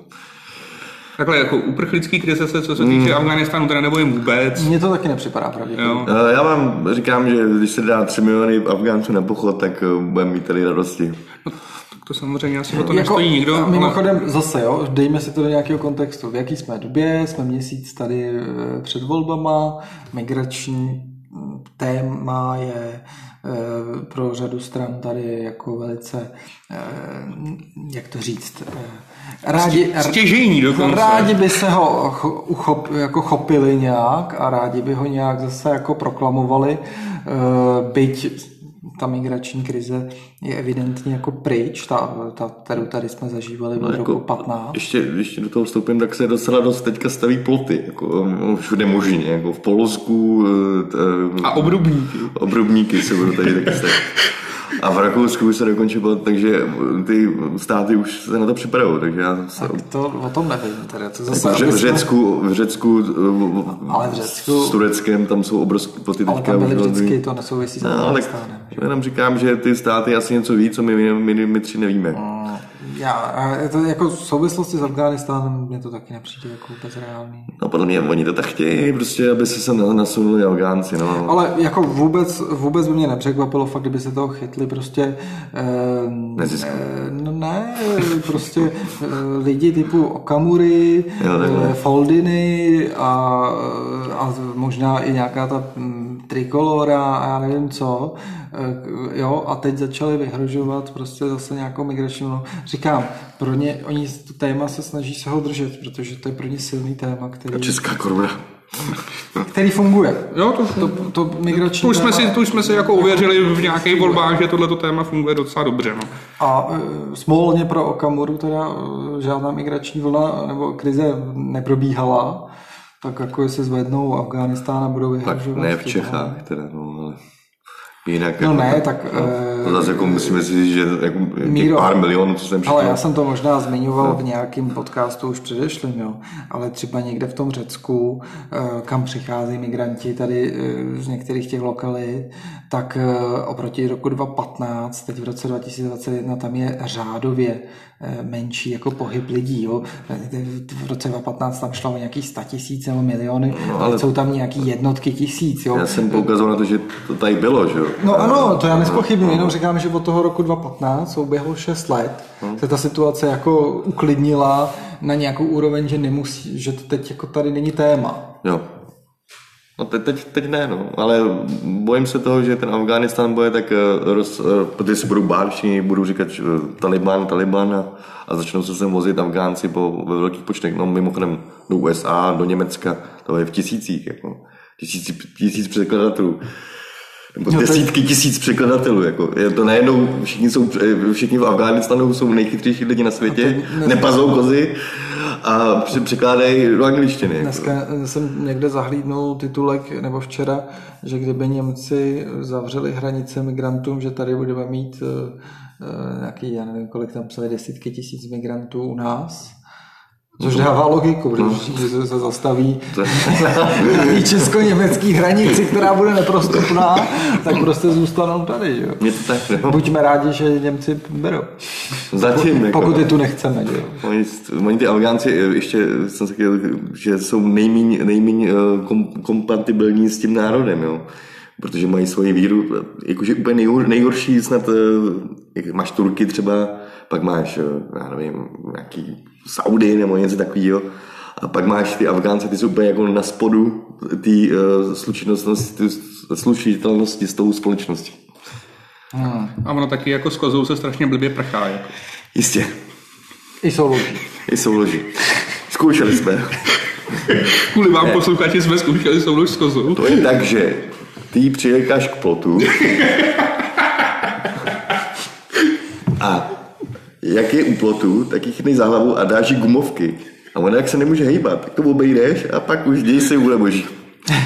Takhle jako uprchlický krize se, co se týče Hmm. Afganistánu, teda nebojím vůbec. Mně to taky nepřipadá pravděpodobně. Jo. Eh, Já vám říkám, že když se dá 3 miliony Afgánců na pochod, tak eh, budeme mít tady radosti. Tak to samozřejmě asi o to nestojí nikdo. a ale- Mimochodem zase, jo, dejme si to do nějakého kontextu. V jaký jsme době? Jsme měsíc tady eh, před volbama, migrační mm, téma je eh, pro řadu stran tady jako velice, eh, jak to říct, eh, rádi, Stěžejní dokonce. Rádi by se ho cho- uchop, jako chopili nějak a rádi by ho nějak zase jako proklamovali, eh, byť ta migrační krize je evidentně jako pryč, ta, ta kterou tady jsme zažívali od jako- roku 15. Ještě, ještě do toho vstoupím, tak se docela dost teďka staví ploty, jako um, všude možně, jako v Polsku, eh, t, eh, A obrubníky. obrubníky se budou tady taky stavit. A v Rakousku už se dokončí takže ty státy už se na to připravují, takže já se, Tak to o tom nevím. Teda. To zase, v, v Řecku, v Řecku, Ale v Řecku- s Tureckem, tam jsou obrovské ploty ale tam byly vždycky, to nesouvisí s No, tak Afganistánem. jenom říkám, že ty státy asi něco ví, co my, my, my, my tři nevíme. Já, a to jako v souvislosti s Afganistánem mě to taky nepřijde jako vůbec reálný. No podle mě oni to tak chtějí, prostě, aby se sem nasunuli Afgánci, no. Ale jako vůbec, vůbec by mě nepřekvapilo fakt, kdyby se toho chytli prostě eh, Neziskově. eh, no ne, prostě eh, lidi typu Okamury, Jo, eh, Foldiny a, a možná i nějaká ta mm, trikolora a já nevím co, eh, jo, a teď začali vyhrožovat prostě zase nějakou migrační vlnu. Říkám, pro ně, oni to téma se snaží se ho držet, protože to je pro ně silný téma, který, Česká koruna. který funguje. Jo, to, To, to migrační to, už jsme téma- si, to už jsme si jako uvěřili v nějakých volbách, že tohleto téma funguje docela dobře. No. A e, smolně pro Okamuru teda e, žádná migrační vlna nebo krize neprobíhala, tak jako se zvednou Afganistán a budou Tak vyhrožovat. ne v Čechách teda, no, ale jinak. No jako, ne, tak, No, to eh, zase jako musíme si říct, že jako Míro, pár milionů, co jsem Ale já jsem to možná zmiňoval v nějakém podcastu už předešlým, jo. Ale třeba někde v tom Řecku, eh, kam přichází migranti tady eh, z některých těch lokalit, tak oproti roku 2015, teď v roce 2021, tam je řádově menší jako pohyb lidí. Jo. V roce 2015 tam šlo o nějaký 100 tisíc nebo miliony, no, ale jsou tam nějaký jednotky tisíc. Jo. Já jsem poukazoval na to, že to tady bylo, že jo. No ano, to já nespochybnuju, jenom říkám, že od toho roku 2015 souběhlo 6 let, se ta situace jako uklidnila na nějakou úroveň, že nemusí, že to teď jako tady není téma. Jo. No teď, teď, teď ne, no. Ale bojím se toho, že ten Afghánistán bude tak, eh, roz, eh, protože si budou bát, všichni budou říkat že, eh, Taliban, Taliban a, a začnou se sem vozit Afgánci po, ve velkých počtech. No mimochodem do USA, do Německa, to je v tisících, jako. Tisíc, tisíc překladatelů. Nebo No, je- desítky tisíc překladatelů. Jako. Je to najednou, všichni, jsou, eh, všichni v Afghánistánu jsou nejchytřejší lidi na světě, nepazou kozy a překládají do angličtiny. Jako. Dneska jsem někde zahlídnul titulek, nebo včera, že kdyby Němci zavřeli hranice migrantům, že tady budeme mít eh, eh, nějaký, já nevím, kolik tam psali, desítky tisíc migrantů u nás, Což dává logiku, protože se, se zastaví na [LAUGHS] té česko-německé hranici, která bude neprostupná, tak prostě zůstanou tady. Jo. Je to tak, no. Buďme rádi, že Němci berou. Zatím, jako, Pokud je tu nechceme. Jo. Oni, oni ty Afgánci eh, ještě jsem se chtěl, že jsou nejméně nejmíň eh, kom, kompatibilní s tím národem, jo. Protože mají svoji víru, jakože úplně nejhor, nejhorší snad, eh, jak máš Turky třeba, pak máš, já nevím, nějaký Saudy nebo něco takového. A pak máš ty Afgánce, ty jsou úplně jako na spodu té uh, slučitelnosti, slučitelnosti s tou společností. Hmm. A ono taky jako s kozou se strašně blbě prchá. Jako. Jistě. I souloží. I souloží. Zkoušeli jsme. Kvůli vám posluchači jsme zkoušeli soulož s kozou. To je tak, že ty přijekáš k plotu [LAUGHS] a jak je u plotu, tak ji chytnej za hlavu a dáš jí gumovky. A ona jak se nemůže hejbat, tak to obejdeš a pak už děj se vůle boží. [LAUGHS]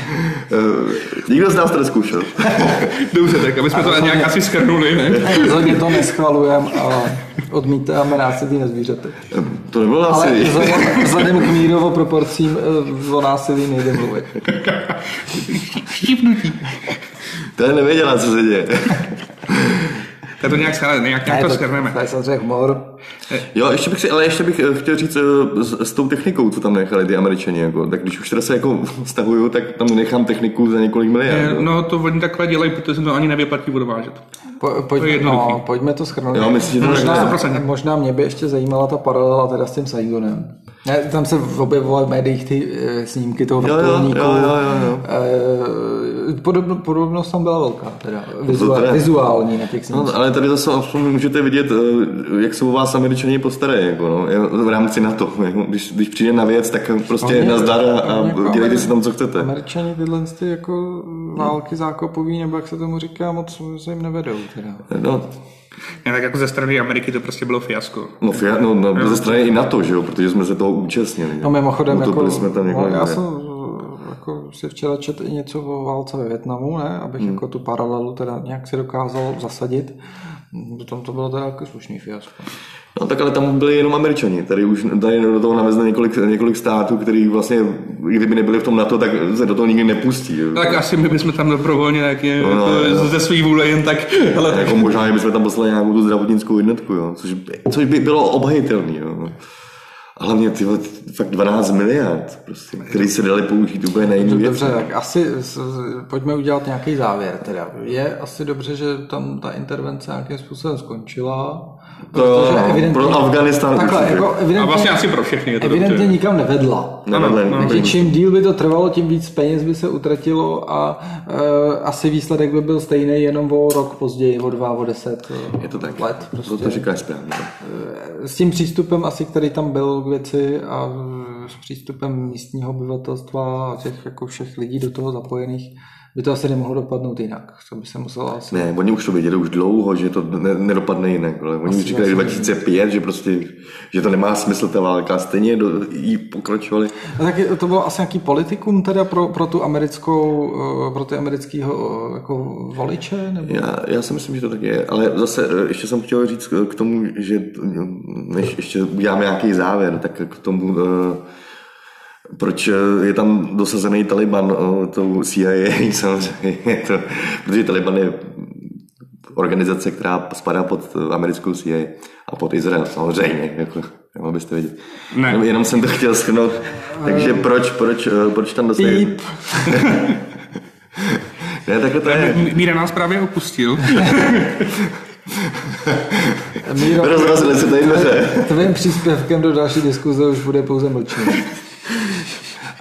Uh, nikdo z nás to neskoušel. [LAUGHS] Dobře, tak aby jsme to nějak asi schrnuli, ne? [LAUGHS] Rozhodně to neschvalujeme a odmítáme násilí na zvířaty. To nebylo Ale asi. vzhledem, vzhledem k mírovo proporcím eh, o násilí nejde mluvit. Štípnutí. To je nevěděla, co se děje. Tak to nějak, nějak, nějak Ne, to to, schrneme. to je samozřejmě humor. Jo, ještě bych si, ale ještě bych eh, chtěl říct eh, s, s tou technikou, co tam nechali ty američani, jako, tak když už teda se jako [LAUGHS] stahuju, tak tam nechám techniku za několik miliard. Eh, No to oni takhle dělají, protože se to ani nevyplatí odvážet. Po, pojď, To je no, pojďme to schrnout. Jo, myslím, že to možná, tak 100%. možná mě by ještě zajímala ta paralela teda s tím Saigonem. Ne, tam se objevovaly v médiích ty e, snímky toho vrtulníku. jo, jo, jo, jo. E, podobno, podobnost tam byla velká, teda, vizuál, teda- vizuální na těch snímcích. No, ale tady zase aspoň můžete vidět, eh, jak se o vás američani postarají, jako, no, v rámci NATO. Jako, když, když přijde na věc, tak prostě Oni- nazdar a, a dělejte si tam, co chcete. Američani tyhle ty jako války zákopový, nebo jak se tomu říká, moc se jim nevedou. Teda. No, Ne, tak jako ze strany Ameriky to prostě bylo fiasko. no, fia, no, no ze strany i NATO, že jo, protože jsme se toho účastnili. No mimochodem, no, to jako, byli jsme tam no, já jsem eh, jako si včera četl i něco o válce ve Větnamu, ne? abych Hmm. jako tu paralelu teda nějak si dokázal zasadit. Potom to bylo teda jako slušný fiasko. No tak ale tam byli jenom američani. Tady už tady do toho navezli několik, několik států, který vlastně, i kdyby nebyli v tom NATO, tak se do toho nikdy nepustí. jo. Tak asi my bychom tam dobrovolně tak je, No, no, jako no. ze svý vůle jen tak, tak Jako možná, že bychom tam poslali nějakou tu zdravotnickou jednotku, jo. Což, by, což by bylo obhajitelný. Hlavně ty fakt 12 miliard, prostě, který se dali použít úplně na jiný. Dobře, tak asi pojďme udělat nějaký závěr. Teda. Je asi dobře, že tam ta intervence nějakým způsobem skončila. To jo, no, pro Afghánistán Takhle, určitě. jako a evidentně, vlastně asi pro všechny je to evidentně dobře. nikam nevedla. Nevedle, Ano, Takže čím díl by to trvalo, tím víc peněz by se utratilo a e, asi výsledek by byl stejný jenom o rok později, o dva, o deset Je to tak. let. To, Prostě. to říkáš správně. S tím přístupem asi, který tam byl k věci a s přístupem místního obyvatelstva a těch jako všech lidí do toho zapojených, by to asi nemohlo dopadnout jinak. To by se muselo asi... Ne, oni už to věděli už dlouho, že to ne, nedopadne jinak. Ale oni Asi- říkali asi- 2005, že prostě, že to nemá smysl ta válka. Stejně do, jí pokračovali. A taky to bylo asi nějaký politikum teda pro, pro tu americkou, eh, pro ty amerického eh, jako voliče? Nebo? Já, já si myslím, že to tak je, ale zase eh, ještě jsem chtěl říct k tomu, že než ještě uděláme nějaký závěr, tak k tomu, proč eh, je tam dosazený Taliban eh, tou CIA [LAUGHS] samozřejmě, to, protože Taliban je organizace, která spadá pod eh, americkou CIA a pod Izrael samozřejmě, jako, jenom abyste věděli. Ne. Jenom, jenom jsem to chtěl schrnout, takže proč, proč, proč tam dosazený... [LAUGHS] Ne, takhle to je. Míra nás právě opustil. [LAUGHS] Míro, Rozrazili se tady dveře. tvým příspěvkem do další diskuze už bude pouze mlčení.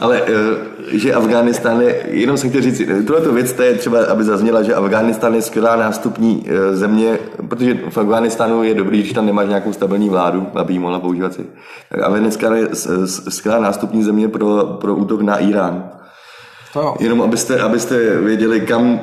Ale eh, že Afghánistán je, jenom jsem chtěl říct, tohle věc to je třeba, aby zazněla, že Afghánistán je skvělá nástupní eh, země, protože v Afghánistánu je dobrý, když tam nemáš nějakou stabilní vládu, aby ji mohla používat si. Tak Afghánistán je skvělá nástupní země pro, pro útok na Irán. To. Jenom abyste, abyste věděli, kam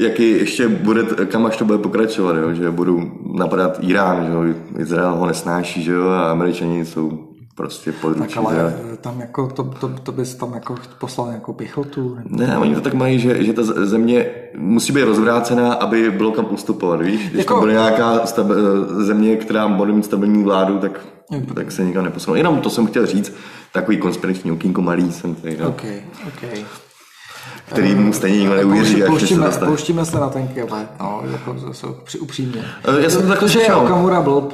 jaký ještě bude, kam až to bude pokračovat, jo? že budou napadat Irán, že jo? Izrael ho nesnáší, že jo? a Američani jsou prostě područí. Tak ale Izraele. tam jako, to, to, to bys tam jako poslal nějakou pichotu. nebo- Ne, oni to tak mají, že, že ta země musí být rozvrácená, aby bylo kam ustupovat, víš? Když Jako- to bude nějaká stab, země, která bude mít stabilní vládu, tak tak se nikam neposunul. Jenom to jsem chtěl říct, takový konspirační okýnko malý jsem tady dal, OK, OK. Který mu stejně nikdo neuvěří, Pouští, jak se pouštíme, dostane. pouštíme se na ten kilometr, no, jako zase při, upřímně. Eh, já jsem to tak to, že. Okamura blb,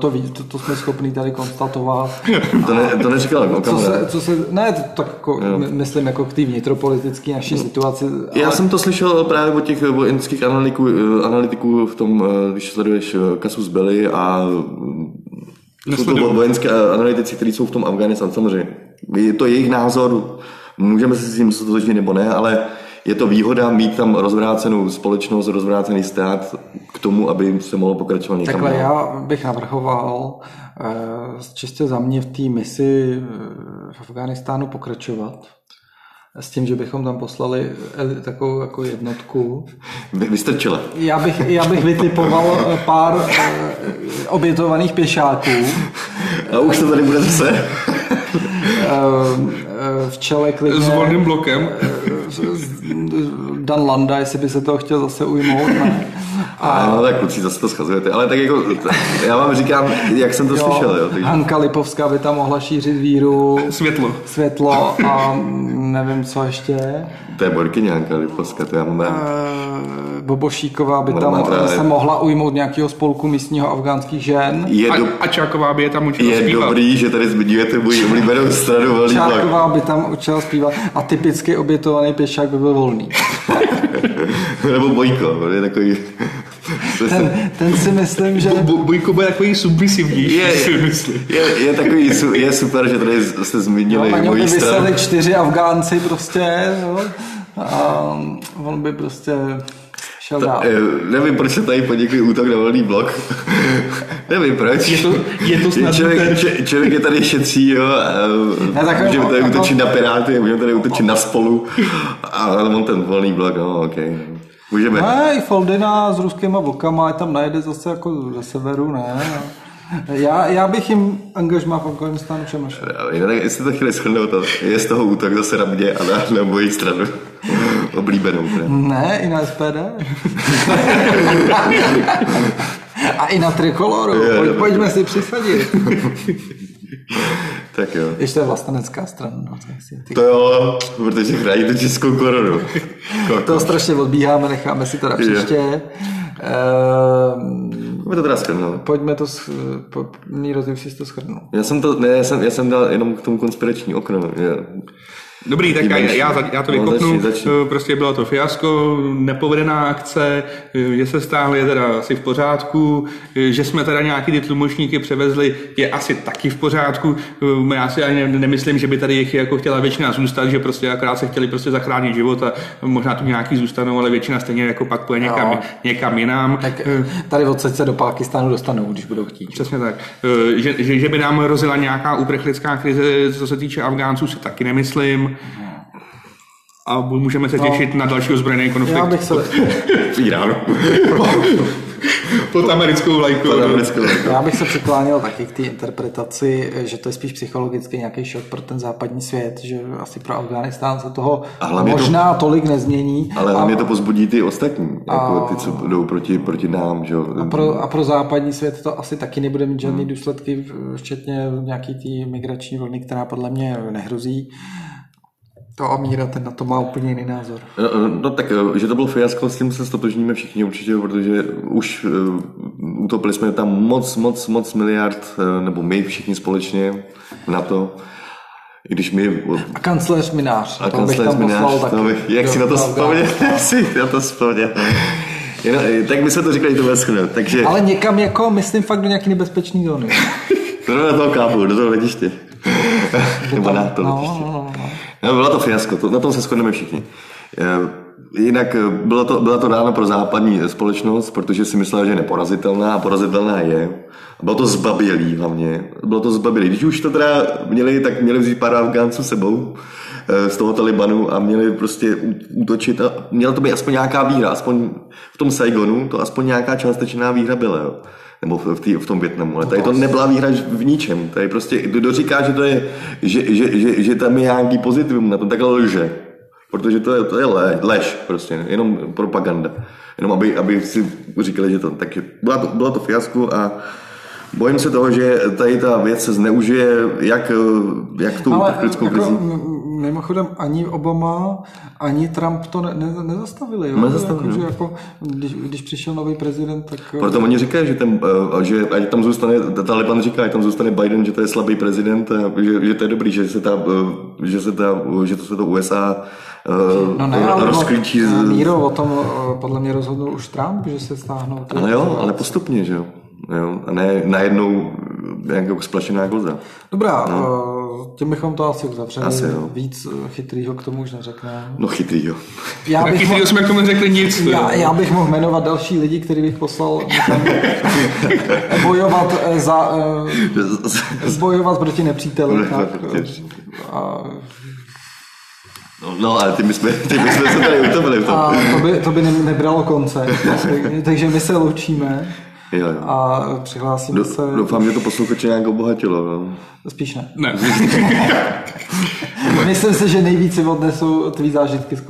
to, ví, to, to jsme schopni tady konstatovat. [LAUGHS] To, ne, to neříkal Co Okamura. se, co se, ne, to tak jako, my, myslím jako k té vnitropolitické naší situaci. Já ale- jsem to slyšel právě od těch vojenských analytiků, eh, analytiků v tom, eh, když sleduješ eh, Kasus Belli a mm, jsou to vojenské analytici, kteří jsou v tom Afganistánu. Samozřejmě, je to jejich názor, můžeme si s tím stotožnit nebo ne, ale je to výhoda mít tam rozvrácenou společnost, rozvrácený stát k tomu, aby se mohlo pokračovat někam Takhle já bych navrhoval eh, čistě za mě v té misi eh, v Afganistánu pokračovat. S tím, že bychom tam poslali eli- takovou jako jednotku. Vy, vystrčile. Já bych, já bych vytipoval eh, pár eh, obětovaných pěšáků A už to tady bude zase. Eh, v čele klidně S volným blokem. eh, Dan Landa, jestli by se toho chtěl zase ujmout. Ne? A no tak kluci, zase to schazujete. Ale tak jako, já vám říkám, jak jsem to slyšel, jo. Takže... Hanka Lipovská by tam mohla šířit víru, Světlo. světlo a nevím co ještě. To je Borkyňánka Lipovská, to já mám rád. Eh, Bobošíková by tam se mohla ujmout nějakého spolku místního afgánských žen. Je, A, do, a Čáková by je tam učila je zpívat. dobrý, že tady zmiňujete můj oblíbenou stranu Velný vlak. By tam učila zpívat a typicky obětovaný pěšák by byl volný. [LAUGHS] Nebo Bojko, on je takový... Ten, ten si myslím, že Bujko bude takový submisivnější, je, je, je, takový, je super, že tady jste zmínili by moji stranu. vyseli čtyři Afgánci prostě jo, a on by prostě šel dál. Eh, Nevím, proč se tady podnikli útok na volný blok. [LAUGHS] Nevím proč. Je to- je to snad člověk, ten- člověk je tady šetří, jo. A Ne, tak můžeme tady jako- útočit na Piráty, můžeme tady útočit na spolu. A ale on ten volný blok, no, ok. Můžeme. Ne, i Foldina s ruskýma vlkama, tam najede zase jako ze severu, ne. Já, já bych jim angažma v Afganistánu přemýšlel. Jinak, jestli to chtěli shrnout, to je z toho útok zase na mě a na, na moji stranu. Oblíbenou. Ne? Ne, i na SPD. [LAUGHS] A i na Trikoloru. Je, Pojď, pojďme si přisadit. Tak jo. Ještě je vlastenecká strana. No, To jo, protože chrání tu českou korunu. to strašně odbíháme, necháme si to na příště. Ehm, Pojďme to teda shrnout. pojďme to, po, Míro, ty už jsi to shrnul. Já jsem to, ne, já jsem, já jsem dal jenom k tomu konspirační okno. Je, Dobrý, tak já, já, já to No, vykopnu. začni, začni. Eh, Prostě bylo to fiasko, nepovedená akce, eh, že se stáhli je teda asi v pořádku, eh, že jsme teda nějaký ty tlumočníky převezli, je asi taky v pořádku. Já si ani ne- nemyslím, že by tady jich jako chtěla většina zůstat, že prostě akorát se chtěli prostě zachránit život a možná tu nějaký zůstanou, ale většina stejně jako pak půjde někam, Jo. někam jinam. Tak tady odsaď se do Pákistánu dostanou, když budou chtít. Přesně tak. Že, že, že by nám hrozila nějaká uprchlická krize, co se týče Afgánců, si taky nemyslím. A můžeme se těšit na další ozbrojený konflikt [LAUGHS] [LAUGHS] Já bych se, v Iránu. pod americkou vlajkou. Pod no. americkou. já bych se přikláněl taky k té interpretaci, že to je spíš psychologicky nějaký šok pro ten západní svět, že asi pro Afghánistán se toho A hlavně to- možná tolik nezmění. Ale a, hlavně to pozbudí ty ostatní, jako ty, co jdou proti, proti nám, že a, pro, a pro západní svět to asi taky nebude mít Hmm. žádný důsledky, včetně nějaký té migrační vlny, která podle mě nehrozí. To Amíra, ten na to má úplně jiný názor. No, no tak, eh, že to byl fiasko, s tím se stotožníme všichni určitě, protože už uh, utopili jsme tam moc, moc, moc miliard, eh, nebo my všichni společně na to, i když my A kancléř Minář, a to bych kancléř tam poslal Minář, taky. to bych, [LAUGHS] jak si na to vzpomněl, si na to vzpomněl. Eh, tak my jsme to říkali, to bude shodnout, takže Ale někam jako, myslím fakt do nějaký nebezpečný zóny. [LAUGHS] zrovna toho kápu, do toho letiště. [LAUGHS] Nebo na to No, letiště. no, no, no. Bylo to fiasko, to, na tom se shodneme všichni. Eh, Jinak eh, bylo to, byla to rána pro západní společnost, protože si myslela, že je neporazitelná a porazitelná je. A bylo to zbabělý hlavně. Bylo to zbabělý. Když už to teda měli, tak měli vzít pár Afgánců sebou eh, z toho Talibanu a měli prostě útočit a měla to být aspoň nějaká výhra, aspoň v tom Saigonu to aspoň nějaká částečná výhra byla, jo. Nebo v, tý, v tom Větnamu. Ale tady to nebyla výhra v ničem. Tady prostě, kdo říká, že to je, že, že, že, že tam je nějaký pozitivum na tom, takhle lže. Protože to je, to je le, lež prostě, jenom propaganda. Jenom aby, aby si říkali, že to, takže byla to, bylo to fiasko a Bojím se toho, že tady ta věc se zneužije jak, jak tu Ale uprchlickou jako, krizi. Mimochodem ani Obama, ani Trump to ne, ne, nezastavili. Jo? Nezastavili, jako, no. že jako, když, když přišel nový prezident, tak... Proto oni říkají, že, ten, eh, že ať tam zůstane, Taliban říká, ať tam zůstane Biden, že to je slabý prezident, že, že to je dobrý, že se ta, eh, že se ta, že to se to USA eh, No ne, ale rozklíčí. o, z- Míro, o tom eh, podle mě rozhodnul už Trump, že se stáhnou. ty- Ale jo, ale postupně, že jo. jo a ne najednou eh, jako splašená koza. Dobrá, no. Tím bychom to asi uzavřeli. Asi jo. Víc eh, chytrýho k tomu už neřekneme. No chytrý, jo. Já bych, ty mohl, jsme k tomu neřekli nic. já, já bych mohl jmenovat další lidi, který bych poslal [LAUGHS] bojovat eh, za [LAUGHS] eh, bojovat proti nepříteli. tak, a, No, no ale ty my jsme, ty my jsme se tady utopili v tom. a to by, to by ne, nebralo konce. [LAUGHS] Tak- Takže my se loučíme Jo, jo. a přihlásíme Do, se... doufám, že to posluchače nějak obohatilo. No. Spíš ne. Ne. [LAUGHS] Myslím si, že nejvíc si odnesou tvý zážitky z.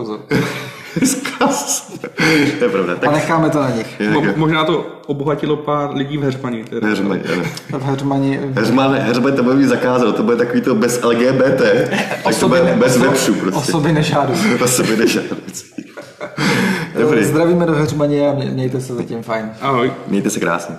Zkaz. [LAUGHS] to je pravda. A Tak necháme to na nich. Mo- možná to obohatilo pár lidí v Heřmani. teda. Heřmaň, ano. V Heřmani... Heřman, Heřmaň to bude mít zakázáno, to bude takový to bez LGBT, tak to bude ne- bez oso- vepřů prostě. Osoby nežádoucí. [LAUGHS] Osoby nežádoucí. Dobrý, Zdravíme do Heřmaně a mě- mějte se zatím fajn. Ahoj. mějte se krásně.